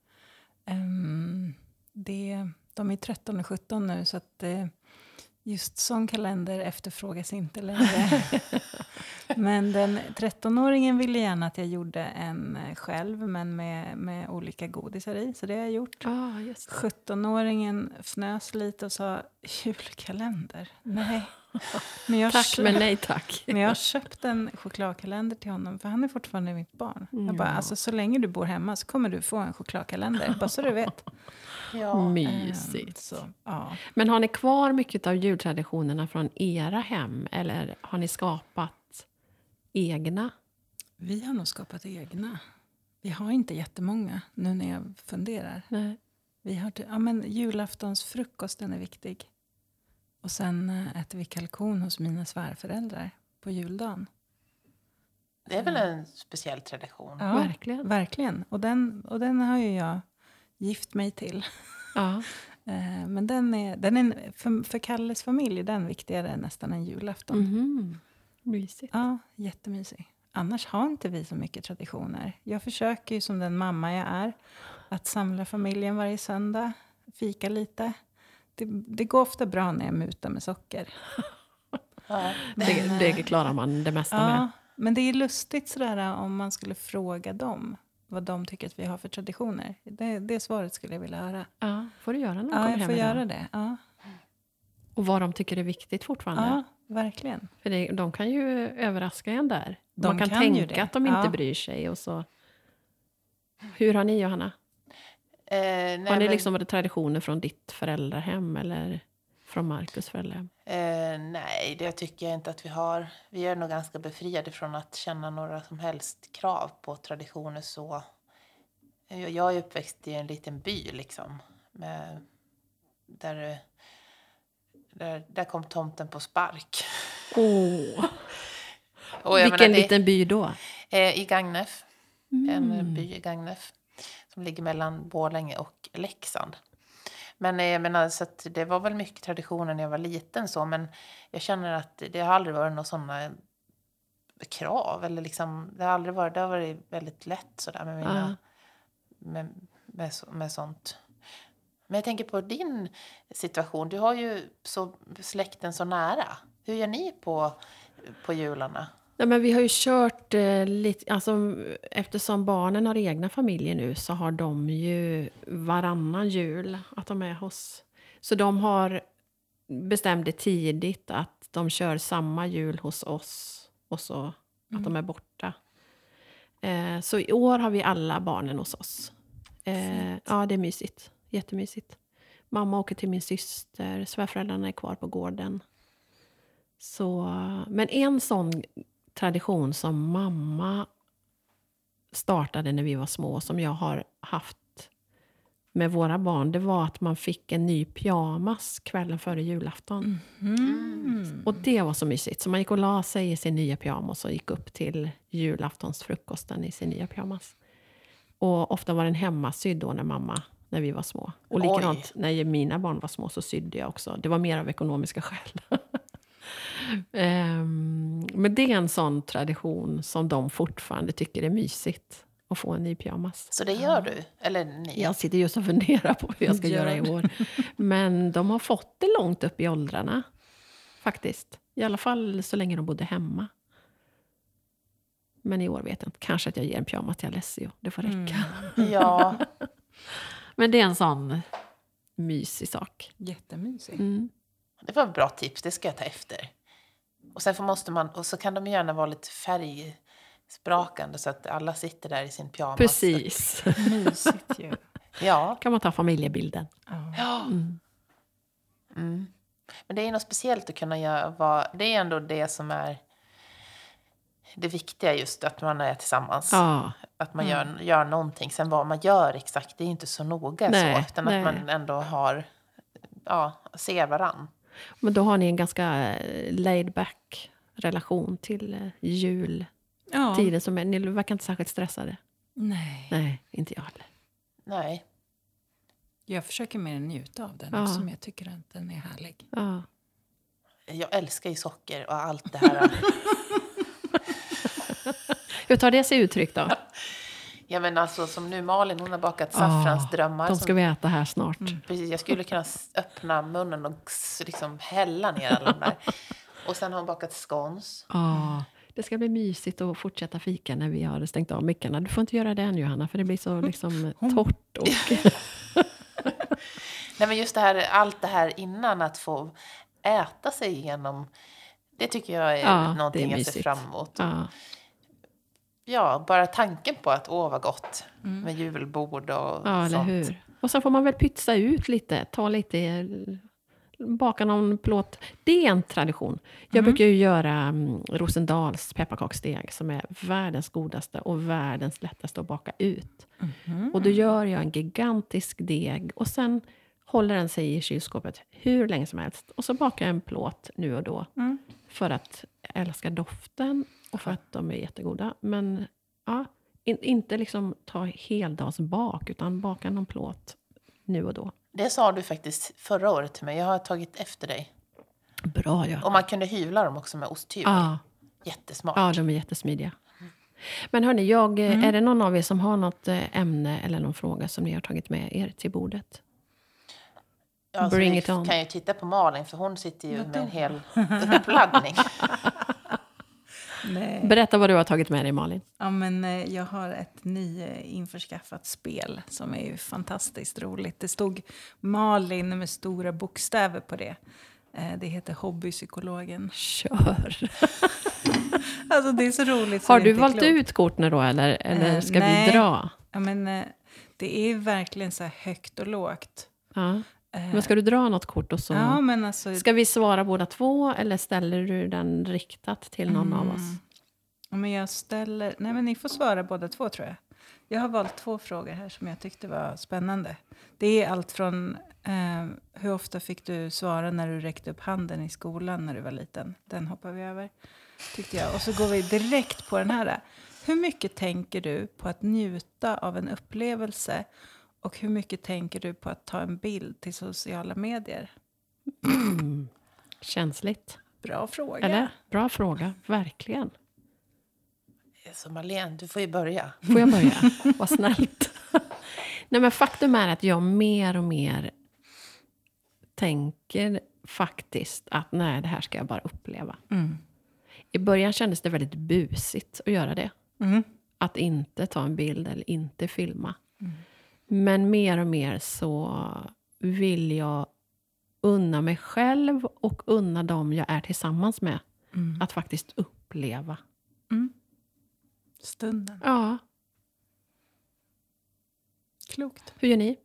Um, det, de är 13 och 17 nu så att eh, Just sån kalender efterfrågas inte längre. men den 13-åringen ville gärna att jag gjorde en eh, själv, men med, med olika godisar i. Så det har jag gjort. Det. 17-åringen fnös lite och sa julkalender. Nej. Men jag, Tack, kö- men nej tack. men jag har köpt en chokladkalender till honom, för han är fortfarande mitt barn. Jag bara, Ja. alltså, så länge du bor hemma så kommer du få en chokladkalender, bara så du vet. Ja. Mysigt. Ehm, så, ja. Men har ni kvar mycket av jultraditionerna från era hem? Eller har ni skapat egna? Vi har nog skapat egna. Vi har inte jättemånga, nu när jag funderar. Nej. Vi har, ja, men julaftonsfrukosten är viktig. Och sen eh, äter vi kalkon hos mina svärföräldrar på juldagen. Det är väl en speciell tradition. Ja, Verkligen. verkligen. Och den, och den har ju jag gift mig till. Ja. Eh, Men den är, den är för, för Kalles familj är den viktigare än nästan en julafton. Mhm. Mysigt. Ja, jättemysig. Annars har inte vi så mycket traditioner. Jag försöker ju som den mamma jag är att samla familjen varje söndag, fika lite. Det, det går ofta bra när jag mutar med socker. Ja. Det, det klarar man det mesta Ja, med. men det är lustigt sådär om man skulle fråga dem vad de tycker att vi har för traditioner. Det, det svaret skulle jag vilja höra. Ja, får du göra när du Ja, kommer jag hem får idag. göra det. Ja, Och vad de tycker är viktigt fortfarande. ja verkligen. För det, de kan ju överraska en där. De Man kan, kan tänka att de inte Ja. bryr sig. Och så. Hur har ni Johanna? Eh, nej, Har ni men- liksom traditioner från ditt föräldrahem eller från Markus föräldrahem? Eh, nej, det tycker jag inte att vi har. Vi är nog ganska befriade från att känna några som helst krav på traditioner så. Jag är uppväxt i en liten by liksom. Med, där, eh, där, där kom tomten på spark. Åh, jag vilken menar, liten by då? Eh, I Gagnef. En Mm. by i Gagnef. Som ligger mellan Borlänge och Leksand. Men eh, jag menar, så att det var väl mycket traditioner när jag var liten så. Men jag känner att det har aldrig varit några sådana krav. Eller liksom, det har aldrig varit, det har varit väldigt lätt sådär med mina, med, med, så- med sånt. Men jag tänker på din situation. Du har ju så, släkten så nära. Hur gör ni på, på jularna? Ja, men vi har ju kört eh, lite, alltså, eftersom barnen har egna familjer nu så har de ju varannan jul att de är hos. Så de har bestämt det tidigt att de kör samma jul hos oss och så att de är borta. Eh, så i år har vi alla barnen hos oss. Eh, ja, det är mysigt. Jättemysigt. Mamma åker till min syster, svärföräldrarna är kvar på gården. Så, men en sån tradition som mamma startade när vi var små, som jag har haft med våra barn, det var att man fick en ny pyjamas kvällen före julafton. Mm. Och det var så mysigt. Så man gick och la sig i sin nya pyjamas och gick upp till julaftonsfrukosten i sin nya pyjamas. Och ofta var den hemmasydd då när mamma, när vi var små. Och Oj. likadant när mina barn var små så sydde jag också. Det var mer av ekonomiska skäl. Ehm, men det är en sån tradition som de fortfarande tycker är mysigt. Att få en ny pyjamas. Så det gör du? Eller ni? Jag sitter just och funderar på hur jag ska Gör göra i år. Men de har fått det långt upp i åldrarna. Faktiskt. I alla fall så länge de bodde hemma. Men i år vet jag inte. Kanske att jag ger en pyjamas till Alessio. Det får räcka. Ja, Men det är en sån mysig sak. Jättemysig. Mm. Det var ett bra tips. Det ska jag ta efter. Och sen får måste man, och så kan de gärna vara lite färgsprakande så att alla sitter där i sin pyjamas. Precis. Mysigt ju. Ja. kan man ta familjebilden. Ja. ja. Mm. Mm. Men det är något speciellt att kunna göra. Vad, det är ändå det som är det viktiga just att man är tillsammans. Ja, Att man gör, gör någonting. Sen vad man gör exakt, det är inte så noga Nej, så. Utan nej. att man ändå har, ja, ser varann. Men då har ni en ganska eh, laid back relation till eh, jultiden. ja. Som är, ni verkar inte särskilt stressade. Nej. Nej, inte jag heller. Nej. Jag försöker mer njuta av den Ja. eftersom jag tycker att den är härlig. Ja. Jag älskar ju socker och allt det här. Hur tar det sig uttryck då? Ja men alltså som nu Malin, hon har bakat Ah, saffrans drömmar. De som- ska vi äta här snart. Precis, jag skulle kunna öppna munnen och liksom hälla ner alla de där. Och sen har hon bakat scones. Ja, det ska bli mysigt att fortsätta fika när vi har stängt av mickarna. Du får inte göra det än Johanna, för det blir så liksom torrt. Och, Nej men just det här, allt det här innan att få äta sig igenom. Det tycker jag är Ja, det är någonting jag ser fram emot. ja, Ja, bara tanken på att åh vad gott med julbord och ja, eller sånt. hur. Och sen får man väl pytsa ut lite, ta lite, baka någon plåt. Det är en tradition. Jag brukar ju göra mm, Rosendals pepparkaksdeg som är världens godaste och världens lättaste att baka ut. Och då gör jag en gigantisk deg och sen håller den sig i kylskåpet hur länge som helst. Och så bakar jag en plåt nu och då. För att jag älskar doften och för att de är jättegoda. Men ja, in, inte liksom ta heldagsbak, utan baka någon plåt nu och då. Det sa du faktiskt förra året till mig. Jag har tagit efter dig. Bra ja. Och man kunde hyvla dem också med osthyvel. Ja, Jättesmart. ja, de är jättesmidiga. Men hörni, jag, eh, Mm. är det någon av er som har något eh, ämne eller någon fråga som ni har tagit med er till bordet? Alltså, Bring vi it on. kan ju titta på Malin för hon sitter ju med en hel uppladdning. Nej. Berätta vad du har tagit med dig Malin. Ja, men eh, jag har ett nyinförskaffat spel som är ju fantastiskt roligt. Det stod Malin med stora bokstäver på det. Eh, Det heter Hobbypsykologen. Kör! Alltså det är så roligt. så Har du valt klokt. ut kort nu då eller, eller Eh, ska nej. vi dra? Ja, men, eh, det är verkligen så här högt och lågt. Ja. Men ska du dra något kort och så... Ja, men alltså... Ska vi svara båda två eller ställer du den riktat till någon av oss? Ja, men jag ställer... Nej, men ni får svara båda två, tror jag. Jag har valt två frågor här som jag tyckte var spännande. Det är allt från eh, hur ofta fick du svara när du räckte upp handen i skolan när du var liten? Den hoppar vi över, tyckte jag. Och så går vi direkt på den här. Hur mycket tänker du på att njuta av en upplevelse? Och hur mycket tänker du på att ta en bild till sociala medier? Känsligt. Bra fråga. Eller? Bra fråga, verkligen. Så Malin, du får ju börja. Får jag börja? Vad snällt. Nej, men faktum är att jag mer och mer tänker faktiskt att nej, det här ska jag bara uppleva. Mm. I början kändes det väldigt busigt att göra det. Mm. Att inte ta en bild eller inte filma. Men mer och mer så vill jag unna mig själv och unna dem jag är tillsammans med Mm. att faktiskt uppleva. Stunden. Ja, Klokt. hur gör ni?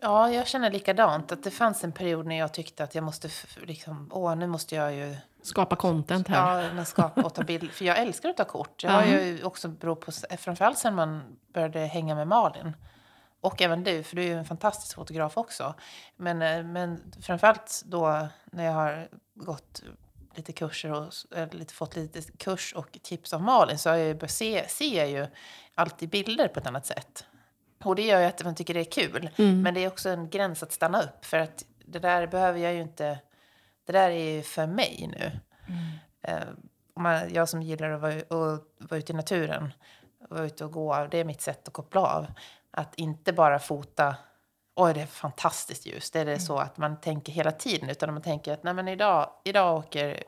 Ja, jag känner likadant. Att det fanns en period när jag tyckte att jag måste, liksom, åh, nu måste jag ju Skapa content här. Ja, skapa och ta bild. För jag älskar att ta kort. Jag har ju också berott på, framförallt sen man började hänga med Malin. Och även du, för du är ju en fantastisk fotograf också. Men, eh, men framförallt då när jag har gått lite kurser och lite, fått lite kurs och tips av Malin så har jag ju börjat se, ser jag ju alltid bilder på ett annat sätt. Och det gör ju att man tycker det är kul. Men det är också en gräns att stanna upp. För att det där behöver jag ju inte... Det där är ju för mig nu. Eh, om man, jag som gillar att vara, att vara ute i naturen, vara ute och gå, det är mitt sätt att koppla av. Att inte bara fota, oj det är fantastiskt ljus, det är det så att man tänker hela tiden, utan man tänker att nej men idag, idag åker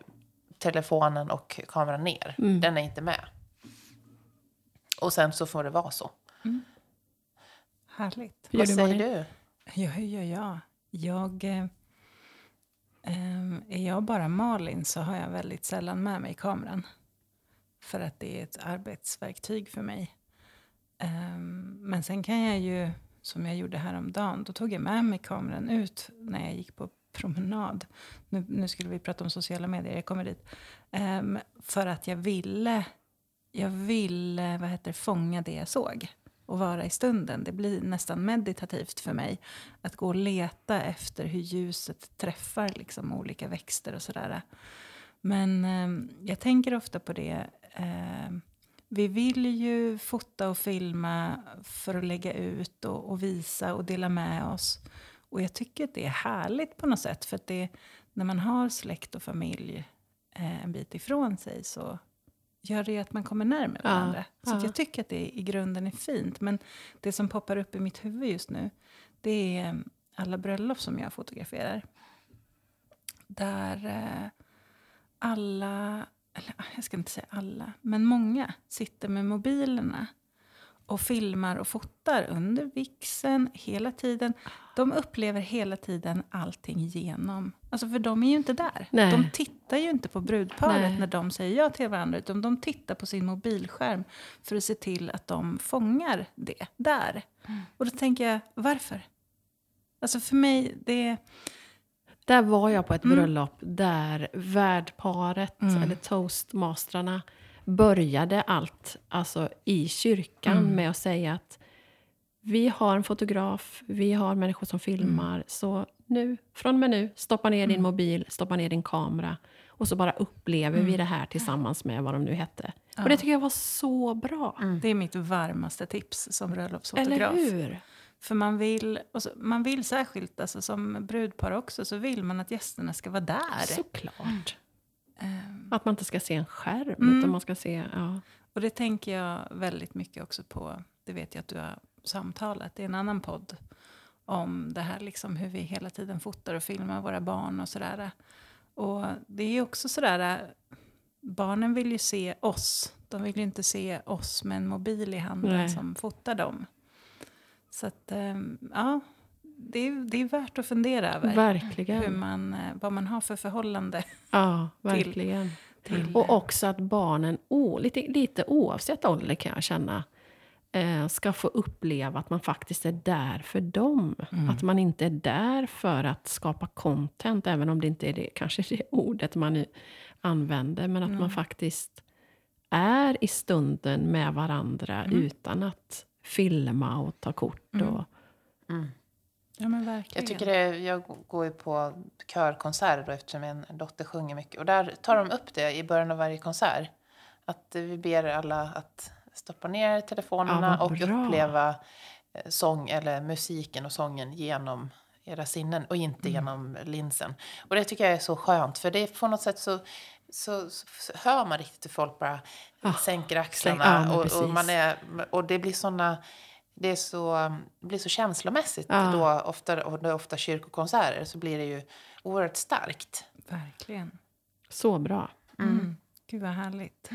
telefonen och kameran ner, den är inte med. Och sen så får det vara så. Härligt. Hur gör Vad du, säger du? Ja, hur gör jag? Eh, Ehm, är jag bara Malin så har jag väldigt sällan med mig kameran. För att det är ett arbetsverktyg för mig. Ehm, men sen kan jag ju, som jag gjorde häromdagen, då tog jag med mig kameran ut när jag gick på promenad. Nu, nu skulle vi prata om sociala medier, jag kommer dit. Ehm, för att jag ville, jag ville vad heter, fånga det jag såg och vara i stunden. Det blir nästan meditativt för mig att gå och leta efter hur ljuset träffar liksom, olika växter och sådär. Men eh, jag tänker ofta på det. Eh, vi vill ju fota och filma för att lägga ut och, och visa och dela med oss. Och jag tycker att det är härligt på något sätt. För att det, när man har släkt och familj eh, en bit ifrån sig så gör det att man kommer närmare Ja, varandra. Så jag tycker att det i grunden är fint. Men det som poppar upp i mitt huvud just nu, det är eh, alla bröllop som jag fotograferar. Där eh, alla, eller jag ska inte säga alla, men många sitter med mobilerna och filmar och fotar under vixen hela tiden. De upplever hela tiden allting genom... Alltså för de är ju inte där. Nej. De tittar ju inte på brudparet Nej. när de säger ja till varandra. Utan de tittar på sin mobilskärm för att se till att de fångar det där. Och då tänker jag, varför? Alltså för mig, det... Där var jag på ett Mm. bröllop där värdparet, Mm. eller toastmastrarna, började allt alltså i kyrkan Mm. med att säga att vi har en fotograf, vi har människor som filmar, Mm. så nu, från och med nu, stoppa ner din mobil, stoppa ner din kamera och så bara upplever vi det här tillsammans med vad de nu hette. Mm. Ja. Och det tycker jag var så bra. Det är mitt varmaste tips som Eller bröllopsfotograf. hur? För man vill, så, man vill särskilt, alltså som brudpar också, så vill man att gästerna ska vara där. Såklart. Att man inte ska se en skärm, Mm. utan man ska se... Ja. och det tänker jag väldigt mycket också på, det vet jag att du har samtalat i en annan podd, om det här liksom hur vi hela tiden fotar och filmar våra barn och sådär. Och det är ju också sådär, barnen vill ju se oss, de vill ju inte se oss med en mobil i handen Nej. som fotar dem. Så att, ehm, ja, det är, det är värt att fundera över. Verkligen. hur man, eh, vad man har för förhållande Ja, verkligen. till... Och också att barnen, o, lite, lite oavsett ålder kan jag känna, eh, ska få uppleva att man faktiskt är där för dem. Mm. Att man inte är där för att skapa content, även om det inte är det, kanske det ordet man använder. Men att Mm. man faktiskt är i stunden med varandra Mm. utan att filma och ta kort. Mm. Och, Mm. Ja, men verkligen. Jag, tycker det, jag går ju på körkonserter då, eftersom en dotter sjunger mycket. Och där tar de upp det i början av varje konsert. Att vi ber alla att stoppa ner telefonerna Ja, och uppleva eh, sång eller musiken och sången genom era sinnen och inte Mm. genom linsen. Och det tycker jag är så skönt för det är på något sätt så, så, så, hör man riktigt hur folk bara Ah, sänker axlarna men och, och, precis. man är, och det blir såna det, är så, det blir så känslomässigt Ja. då, ofta, och det är ofta kyrkokonserter, så blir det ju oerhört starkt. Verkligen. så bra. Mm. Gud vad härligt.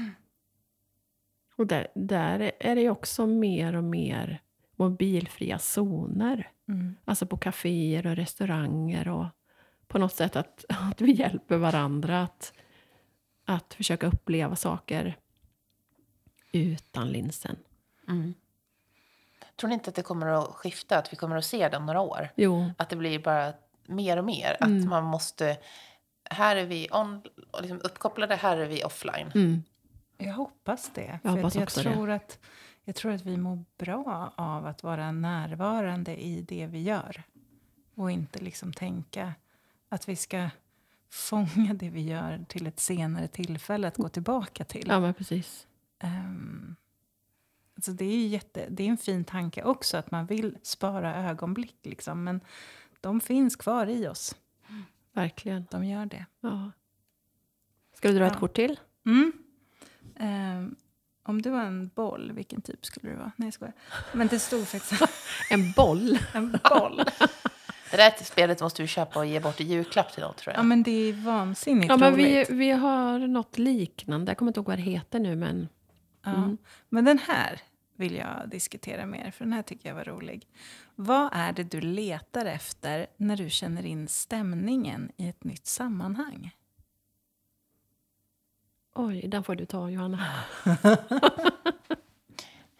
Och där, där är det ju också mer och mer mobilfria zoner. Mm. Alltså på kaféer och restauranger. Och på något sätt att, att vi hjälper varandra att, att försöka uppleva saker utan linsen. Tror ni inte att det kommer att skifta, att vi kommer att se det om några år? Jo, Att det blir bara mer och mer, att Mm. man måste... Här är vi on, och liksom uppkopplade, här är vi offline. mm, Jag hoppas det. Jag för hoppas att jag, också det. tror att, jag tror att vi mår bra av att vara närvarande i det vi gör. Och inte liksom tänka att vi ska fånga det vi gör till ett senare tillfälle att gå tillbaka till. ja men precis. Um, alltså det, är ju jätte, det är en fin tanke också att man vill spara ögonblick. Liksom, men de finns kvar i oss. Verkligen. De gör det. Ja. Ska du dra ett Ja. kort till? Mm. Ehm, om du var en boll, vilken typ skulle du vara? Nej, jag skojar. Men det stod faktiskt En boll. en boll. Det där spelet måste vi köpa och ge bort i julklapp till någon, tror jag. Ja, men det är vansinnigt Ja, men vi, vi har något liknande. Jag kommer inte ihåg vad det heter nu, men Ja. Mm. Men den här vill jag diskutera mer, för den här tycker jag var rolig. Vad är det du letar efter när du känner in stämningen i ett nytt sammanhang? oj, den får du ta Johanna.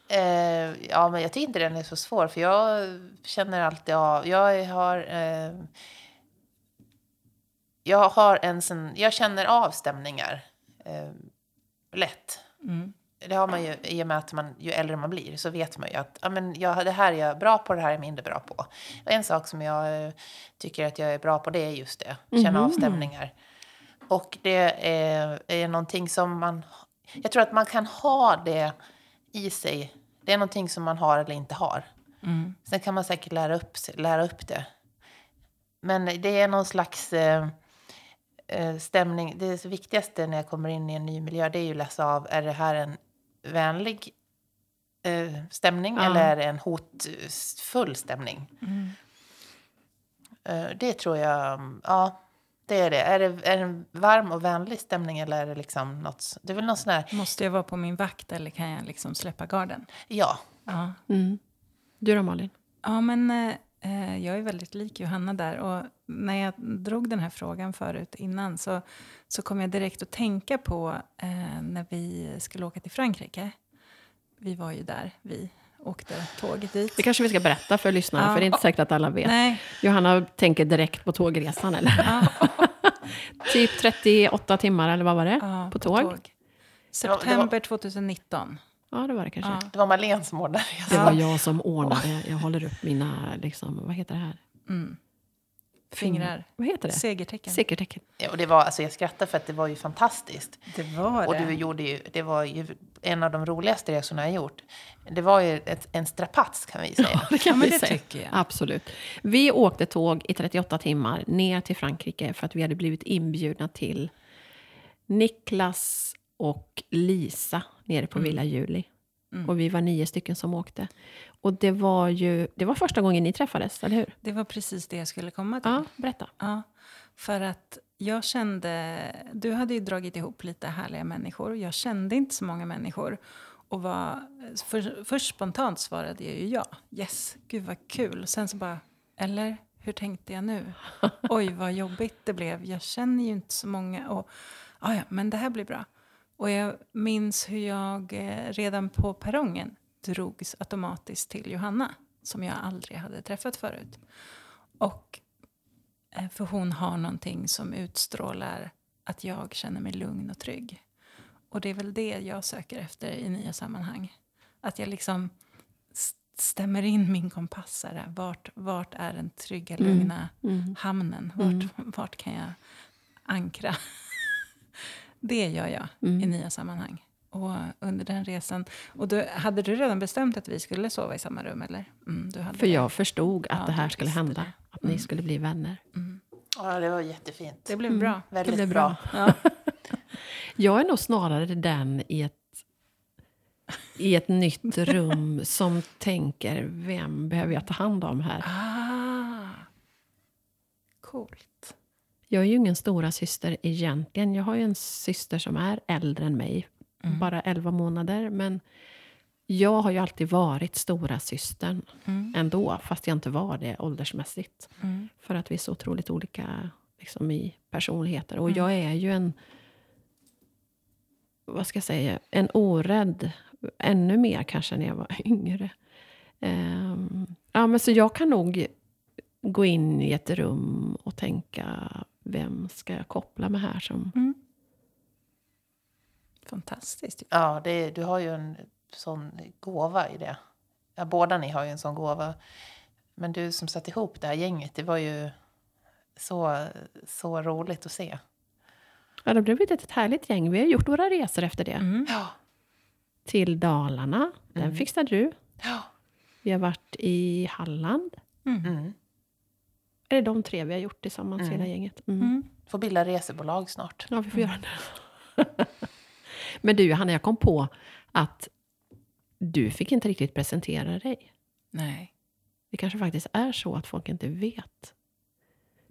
Eh, ja, men jag tycker inte den är så svår, för jag känner alltid av... Jag har... Eh, jag har en sån... Jag känner av stämningar eh, lätt. Mm. Det har man ju i och med att man, ju äldre man blir så vet man ju att ja, men jag, det här är jag bra på, det här är jag mindre bra på. Och en sak som jag eh, tycker att jag är bra på det är just det, känna av Mhm. stämningar. Och det är, är någonting som man... Jag tror att man kan ha det i sig. Det är någonting som man har eller inte har. Mm. Sen kan man säkert lära upp, lära upp det. Men det är någon slags... Eh, eh, stämning, det viktigaste när jag kommer in i en ny miljö det är ju att läsa av, är det här en vänlig eh, stämning Ja. eller är det en hotfull stämning? Mm. Eh, det tror jag, ja, det är det. Är, det. är det en varm och vänlig stämning eller är det liksom något, det är väl någon sån här, Måste jag vara på min vakt eller kan jag liksom släppa garden? ja, Ja, Mm. Du då Malin? ja men eh, jag är väldigt lik Johanna där. Och när jag drog den här frågan förut innan så, så kom jag direkt att tänka på eh, när vi skulle åka till Frankrike. Vi var ju där, vi åkte tåget dit. Det kanske vi ska berätta för lyssnarna, Ja. för det är inte säkert att alla vet. Nej, Johanna tänker direkt på tågresan, eller? ja, typ 38 timmar, eller vad var det? ja, på tåg? September 2019. Ja, det var det kanske. Ja. det var Marlene som ordnade Det det. var jag som ordnade. Jag håller upp mina, liksom, vad heter det här? Mm. Fingrar. Vad heter det? Segertecken. Segertecken. Ja, och det var, alltså jag skrattar för att det var ju fantastiskt. Det var Och det. du gjorde ju, det var ju en av de roligaste resorna jag gjort. Det var ju ett, en strapats kan vi säga. Det kan Ja, vi det säga. tycker jag. Absolut. Vi åkte tåg i 38 timmar ner till Frankrike för att vi hade blivit inbjudna till Niklas och Lisa nere på Villa Juli. Mm. Och vi var nio stycken som åkte. Och det var ju det var första gången ni träffades, eller hur? Det var precis det jag skulle komma till. Ja, berätta. Ja, för att jag kände... Du hade ju dragit ihop lite härliga människor. Jag kände inte så många människor. Och var, för, först spontant svarade jag ju ja. Yes, gud vad kul. Sen så bara, eller hur tänkte jag nu? Oj, vad jobbigt det blev. Jag känner ju inte så många. Och, ja, men det här blir bra. Och jag minns hur jag eh, redan på perrongen drogs automatiskt till Johanna, som jag aldrig hade träffat förut. Och Eh, För hon har någonting som utstrålar att jag känner mig lugn och trygg. Och det är väl det jag söker efter i nya sammanhang. Att jag liksom stämmer in min kompass. Här. Vart, vart är den trygga, lugna Mm. hamnen? Vart, vart kan jag ankra? Det gör jag Mm. i nya sammanhang. Och under den resan... Och då, hade du redan bestämt att vi skulle sova i samma rum? Eller? Mm, du hade För det. jag förstod att Ja, det här skulle hända. det. Att ni skulle bli vänner. Mm. Ja, det var jättefint. Det blev bra. Väldigt blev bra. bra. Ja. Jag är nog snarare den i ett, i ett nytt rum som tänker, vem behöver jag ta hand om här? Ah, coolt. Jag är ju ingen stora syster egentligen. Jag har ju en syster som är äldre än mig. Mm. Bara 11 månader. Men jag har ju alltid varit stora systern Mm. ändå. Fast jag inte var det åldersmässigt. Mm. För att vi är så otroligt olika liksom, i personligheter. Och Mm. jag är ju en... Vad ska jag säga? En orädd. Ännu mer kanske när jag var yngre. Ehm, ja, men så jag kan nog gå in i ett rum och tänka vem ska jag koppla med här som... Mm. Fantastiskt. Ja, det, du har ju en sån gåva i det. Ja, båda ni har ju en sån gåva. Men du som satte ihop det här gänget, det var ju så, så roligt att se. Ja, det blev ett härligt gäng. Vi har gjort våra resor efter det. Mm. Ja, Till Dalarna. Den Mm. fixade du. ja. Vi har varit i Halland. Mm. Är det de tre vi har gjort tillsammans, Mm. hela gänget? Mm. Mm. Får bilda resebolag snart. Ja, vi får göra det. Men du, Hanna, jag kom på att du fick inte riktigt presentera dig. Nej. Det kanske faktiskt är så att folk inte vet.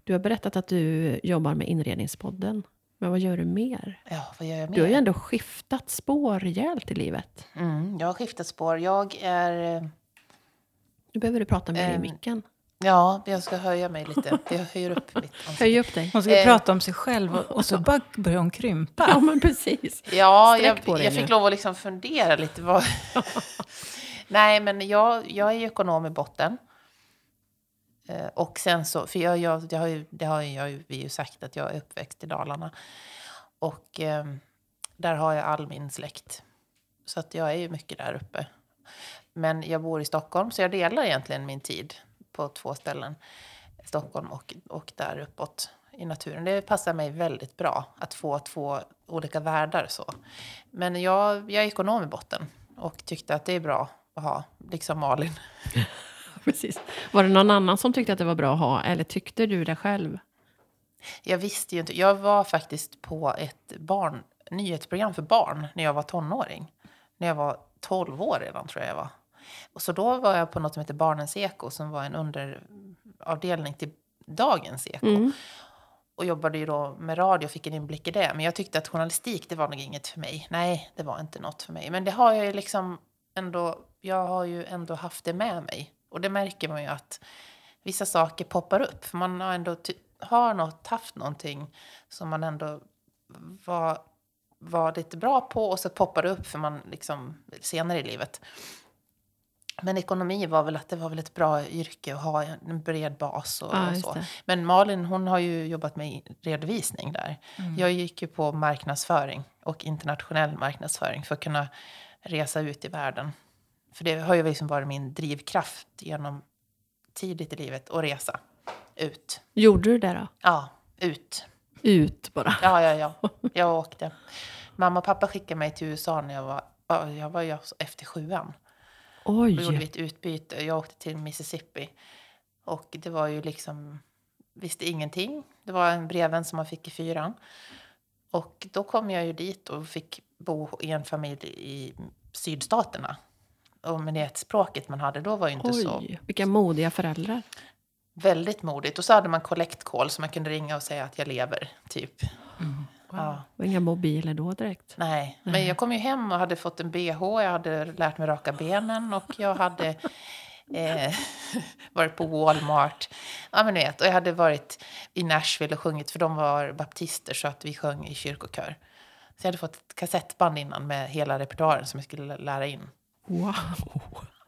Du har berättat att du jobbar med Inredningspodden. Men vad gör du mer? Ja, vad gör jag mer? Du har ju ändå skiftat spår rejält i livet. Mm, jag har skiftat spår. Jag är... eh, Nu behöver du prata mer i Ehm, micken. Ja, jag ska höja mig lite. Jag höjer upp mitt ansikte. Höj upp dig. Hon skulle Eh. prata om sig själv och, och så bara börjar hon krympa. Ja, men precis. Ja, Sträck jag, jag fick lov att liksom fundera lite. Vad... Nej, men jag, jag är ju ekonom i botten. Eh, Och sen så, för jag, jag, det har ju, det har jag, ju- vi ju sagt att jag är uppväxt i Dalarna. Och eh, där har jag all min släkt. Så att jag är ju mycket där uppe. Men jag bor i Stockholm, så jag delar egentligen min tid på två ställen. Stockholm och, och där uppåt i naturen. Det passar mig väldigt bra att få två olika världar. Så. Men jag, jag är ekonom i botten och tyckte att det är bra att ha, liksom Malin. precis. Var det någon annan som tyckte att det var bra att ha? Eller tyckte du det själv? Jag visste ju inte. Jag var faktiskt på ett barn, nyhetsprogram för barn när jag var tonåring. När jag var 12 år redan tror jag jag var. Och så då var jag på något som heter Barnens Eko som var en underavdelning till Dagens Eko. Mm. Och jobbade ju då med radio och fick en inblick i det. Men jag tyckte att journalistik, det var nog inget för mig. Nej, det var inte något för mig. Men det har jag ju liksom ändå, jag har ju ändå haft det med mig. Och det märker man ju att vissa saker poppar upp. För man har ändå har något, haft någonting som man ändå var, var lite bra på och så poppar det upp för man liksom senare i livet. Men ekonomi var väl att det var väl ett bra yrke att ha en bred bas och, Ja, och så. Men Malin hon har ju jobbat med redovisning där. Jag gick ju på marknadsföring och internationell marknadsföring för att kunna resa ut i världen. För det har ju liksom varit min drivkraft genom tidigt i livet att resa ut. Gjorde du det då? Ja, ut. Ut bara? Ja, ja, ja. Jag åkte. Mamma och pappa skickade mig till USA när jag var, ja, jag var ju efter sjuan. Då gjorde vi Oj! ett utbyte. Jag åkte till Mississippi. Och det var ju liksom, visste ingenting. Det var en brevvän som man fick i fyran. Och då kom jag ju dit och fick bo i en familj i sydstaterna. Och med det språket man hade då var ju inte så Oj, vilka modiga föräldrar. väldigt modigt. Och så hade man collect call så man kunde ringa och säga att jag lever, typ. Ja. Och inga mobiler då direkt. Nej, men jag kom ju hem och hade fått en bh, jag hade lärt mig raka benen och jag hade eh, varit på Walmart. Ja, men vet, och jag hade varit i Nashville och sjungit, för de var baptister så att vi sjöng i kyrkokör. Så jag hade fått ett kassettband innan med hela repertoaren som jag skulle lära in. Wow!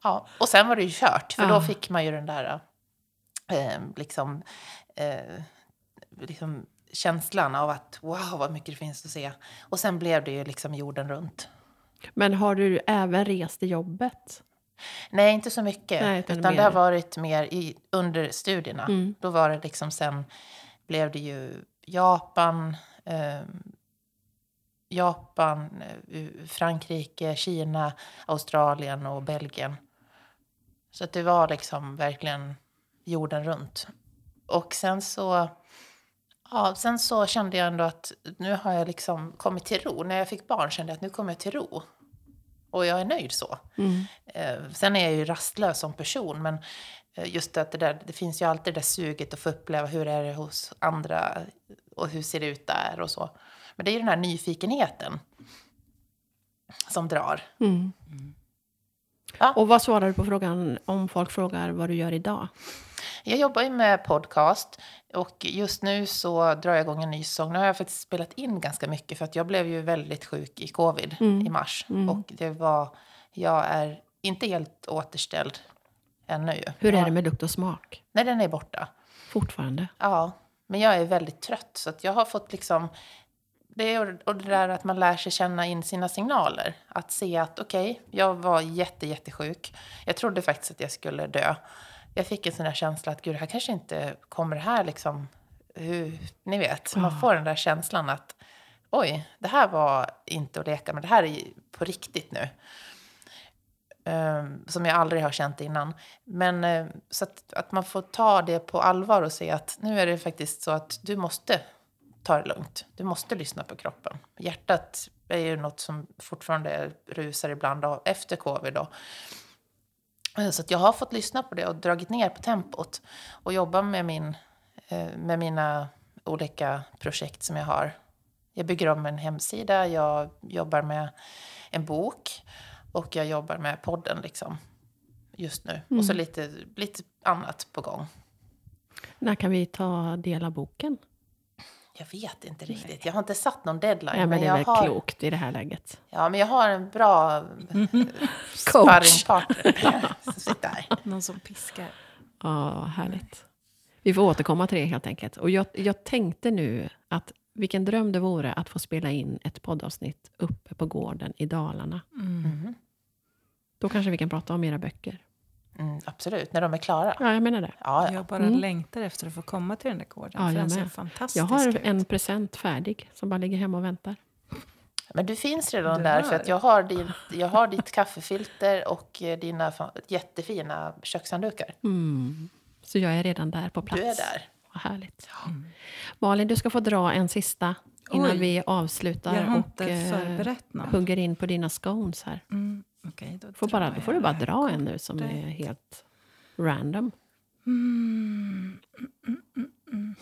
Ja, och sen var det ju kört, för Ja. då fick man ju den där eh, liksom, eh, liksom känslan av att wow, vad mycket det finns att se. Och sen blev det ju liksom jorden runt. Men har du även rest i jobbet? Nej, inte så mycket. Nej, utan utan det har varit mer i, under studierna. Mm. Då var det liksom sen blev det ju Japan, eh, Japan, Frankrike, Kina, Australien och Belgien. Så det var liksom verkligen jorden runt. Och sen så, ja, sen så kände jag ändå att nu har jag liksom kommit till ro. När jag fick barn kände jag att nu kommer jag till ro. Och jag är nöjd så. Mm. Eh, sen är jag ju rastlös som person, men eh, just att det, där, det finns ju alltid det där suget att få uppleva hur är det hos andra och hur ser det ut där och så. Men det är ju den här nyfikenheten som drar. Mm. Ja. Och vad svarar du på frågan om folk frågar vad du gör idag? Jag jobbar ju med podcast och just nu så drar jag igång en ny säsong. Nu har jag faktiskt spelat in ganska mycket för att jag blev ju väldigt sjuk i covid Mm. i mars. Mm. Och det var, jag är inte helt återställd ännu. Hur är det med lukt och smak? Nej, den är borta. Fortfarande? Ja, men jag är väldigt trött så att jag har fått liksom... Det är och det där att man lär sig känna in sina signaler. Att se att okej, jag var jätte, jättesjuk. Jag trodde faktiskt att jag skulle dö. Jag fick en sån där känsla att gud, det här kanske inte kommer det här liksom... Hur, ni vet, man får den där känslan att oj, det här var inte att leka med, det här är på riktigt nu. Um, som jag aldrig har känt innan. Men eh, så att, att man får ta det på allvar och se att nu är det faktiskt så att du måste ta det lugnt. Du måste lyssna på kroppen. Hjärtat är ju något som fortfarande rusar ibland efter covid. Då. Eh, Så jag har fått lyssna på det och dragit ner på tempot och jobba med, min, eh, med mina olika projekt som jag har. Jag bygger om en hemsida, jag jobbar med en bok och jag jobbar med podden liksom just nu. Och så lite, lite annat på gång. När kan vi ta del av boken? Jag vet inte riktigt. Jag har inte satt någon deadline. Ja, men det är jag väl har, klokt i det här läget. Ja, men jag har en bra sparringpartner sitter här. Någon som piskar. Ja, härligt. Vi får återkomma till det helt enkelt. Och jag, jag tänkte nu att vilken dröm det vore att få spela in ett poddavsnitt uppe på gården i Dalarna. Mhm. Då kanske vi kan prata om era böcker. Mm, absolut, när de är klara. Ja, jag menar det. Ja, ja. Jag bara Mm. längtar efter att få komma till den där gården. Ja, för jag den ser fantastisk Jag har ut. en present färdig som bara ligger hemma och väntar. Men du finns redan Du där för att jag har, din, jag har ditt kaffefilter och eh, dina jättefina kökshanddukar. Mm. Så jag är redan där på plats. Du är där. Vad härligt. Mm. Malin, du ska få dra en sista innan Oj. vi avslutar och eh, hugger in på dina scones här. Mm, okej, då, Får bara, då får du bara det dra en nu som är helt random. Mm. Mm, mm, mm.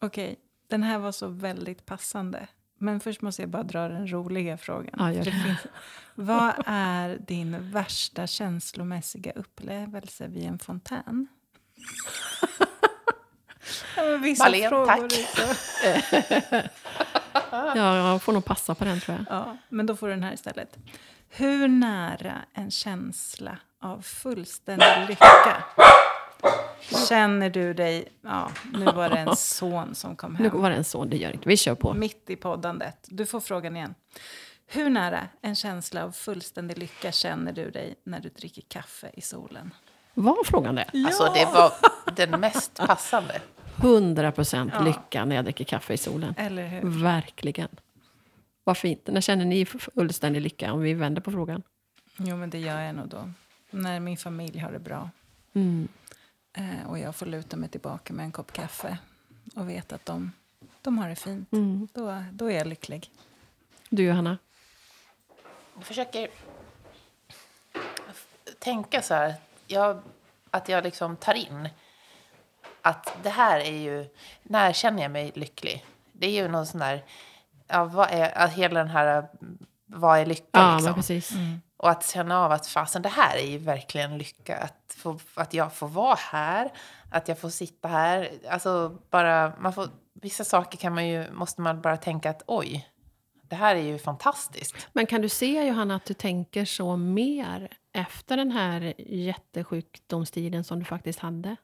Okej, den här var så väldigt passande. Men först måste jag bara dra den roliga frågan. Ja, det. finns, vad är din värsta känslomässiga upplevelse vid en fontän? Vissa Malin, frågor tack. Ja, jag får nog passa på den tror jag. Ja, men då får du den här istället. Hur nära en känsla av fullständig lycka känner du dig... Ja, nu var det en son som kom Nu hem. var det en son, det gör inte. Vi kör på. Mitt i poddandet. Du får frågan igen. Hur nära en känsla av fullständig lycka känner du dig när du dricker kaffe i solen? Var frågan det? Alltså det var den mest passande. 100 procent Ja. lycka när jag dricker kaffe i solen. Eller hur? Verkligen. Vad fint. När känner ni fullständig lycka? Om vi vänder på frågan. Jo, men det gör jag nog då. När min familj har det bra. Mm. Eh, och jag får luta mig tillbaka med en kopp kaffe och vet att de, de har det fint. Mm. Då, då är jag lycklig. Du Johanna? Jag försöker tänka så här, jag, att jag liksom tar in att det här är ju, när känner jag mig lycklig? Det är ju någon sån där, ja, vad är, att hela den här, vad är lycka Ja, liksom? precis. Och att känna av att fasen, det här är ju verkligen lycka. Att, få, att jag får vara här, att jag får sitta här. Alltså bara, man får, vissa saker kan man ju, måste man bara tänka att oj, det här är ju fantastiskt. Men kan du se Johanna att du tänker så mer efter den här jättesjukdomstiden som du faktiskt hade?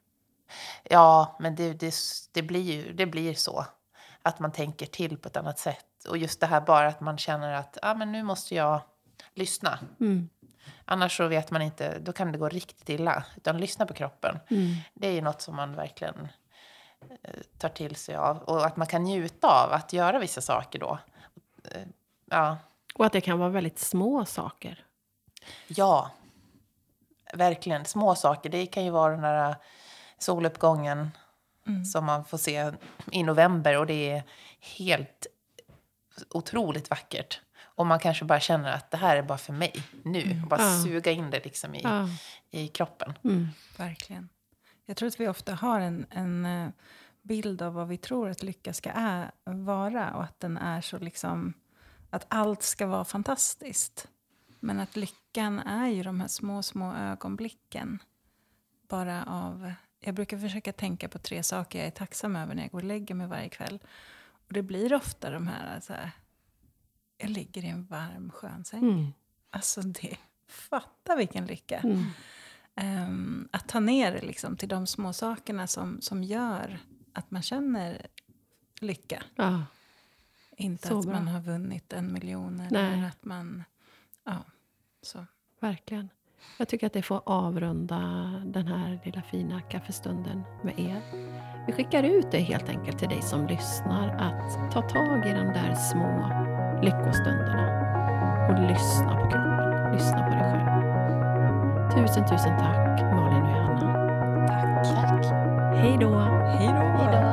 Ja, men det, det, det, blir ju, det blir så. Att man tänker till på ett annat sätt. Och just det här bara att man känner att ah, men nu måste jag lyssna. Mm. Annars så vet man inte, då kan det gå riktigt illa. Utan lyssna på kroppen. Mm. Det är ju något som man verkligen eh, tar till sig av. Och att man kan njuta av att göra vissa saker då. Eh, Ja, Och att det kan vara väldigt små saker. ja. Verkligen. Små saker. Det kan ju vara den där soluppgången Mm. som man får se i november. Och det är helt otroligt vackert. Och man kanske bara känner att det här är bara för mig nu. Och bara Ja. suga in det liksom i, Ja. i kroppen. Mm. Verkligen. Jag tror att vi ofta har en, en eh, bild av vad vi tror att lycka ska är, vara och att den är så liksom att allt ska vara fantastiskt. Men att lyckan är ju de här små, små ögonblicken. Bara av... Jag brukar försöka tänka på tre saker jag är tacksam över när jag går och lägger mig varje kväll. Och det blir ofta de här, så här jag ligger i en varm skön säng. Mm. Alltså det, fatta vilken lycka. Mm. Ehm, att ta ner det liksom till de små sakerna som, som gör att man känner lycka. Ja. Inte Så att bra. man har vunnit en miljon Nej. eller att man... Ja, så. Verkligen. Jag tycker att det får avrunda den här lilla fina kaffestunden med er. Vi skickar ut det helt enkelt till dig som lyssnar att ta tag i de där små lyckostunderna och lyssna på kroppen. Lyssna på dig själv. Tusen, tusen tack Malin och Johanna. Tack. Tack. Hej då! Hej då!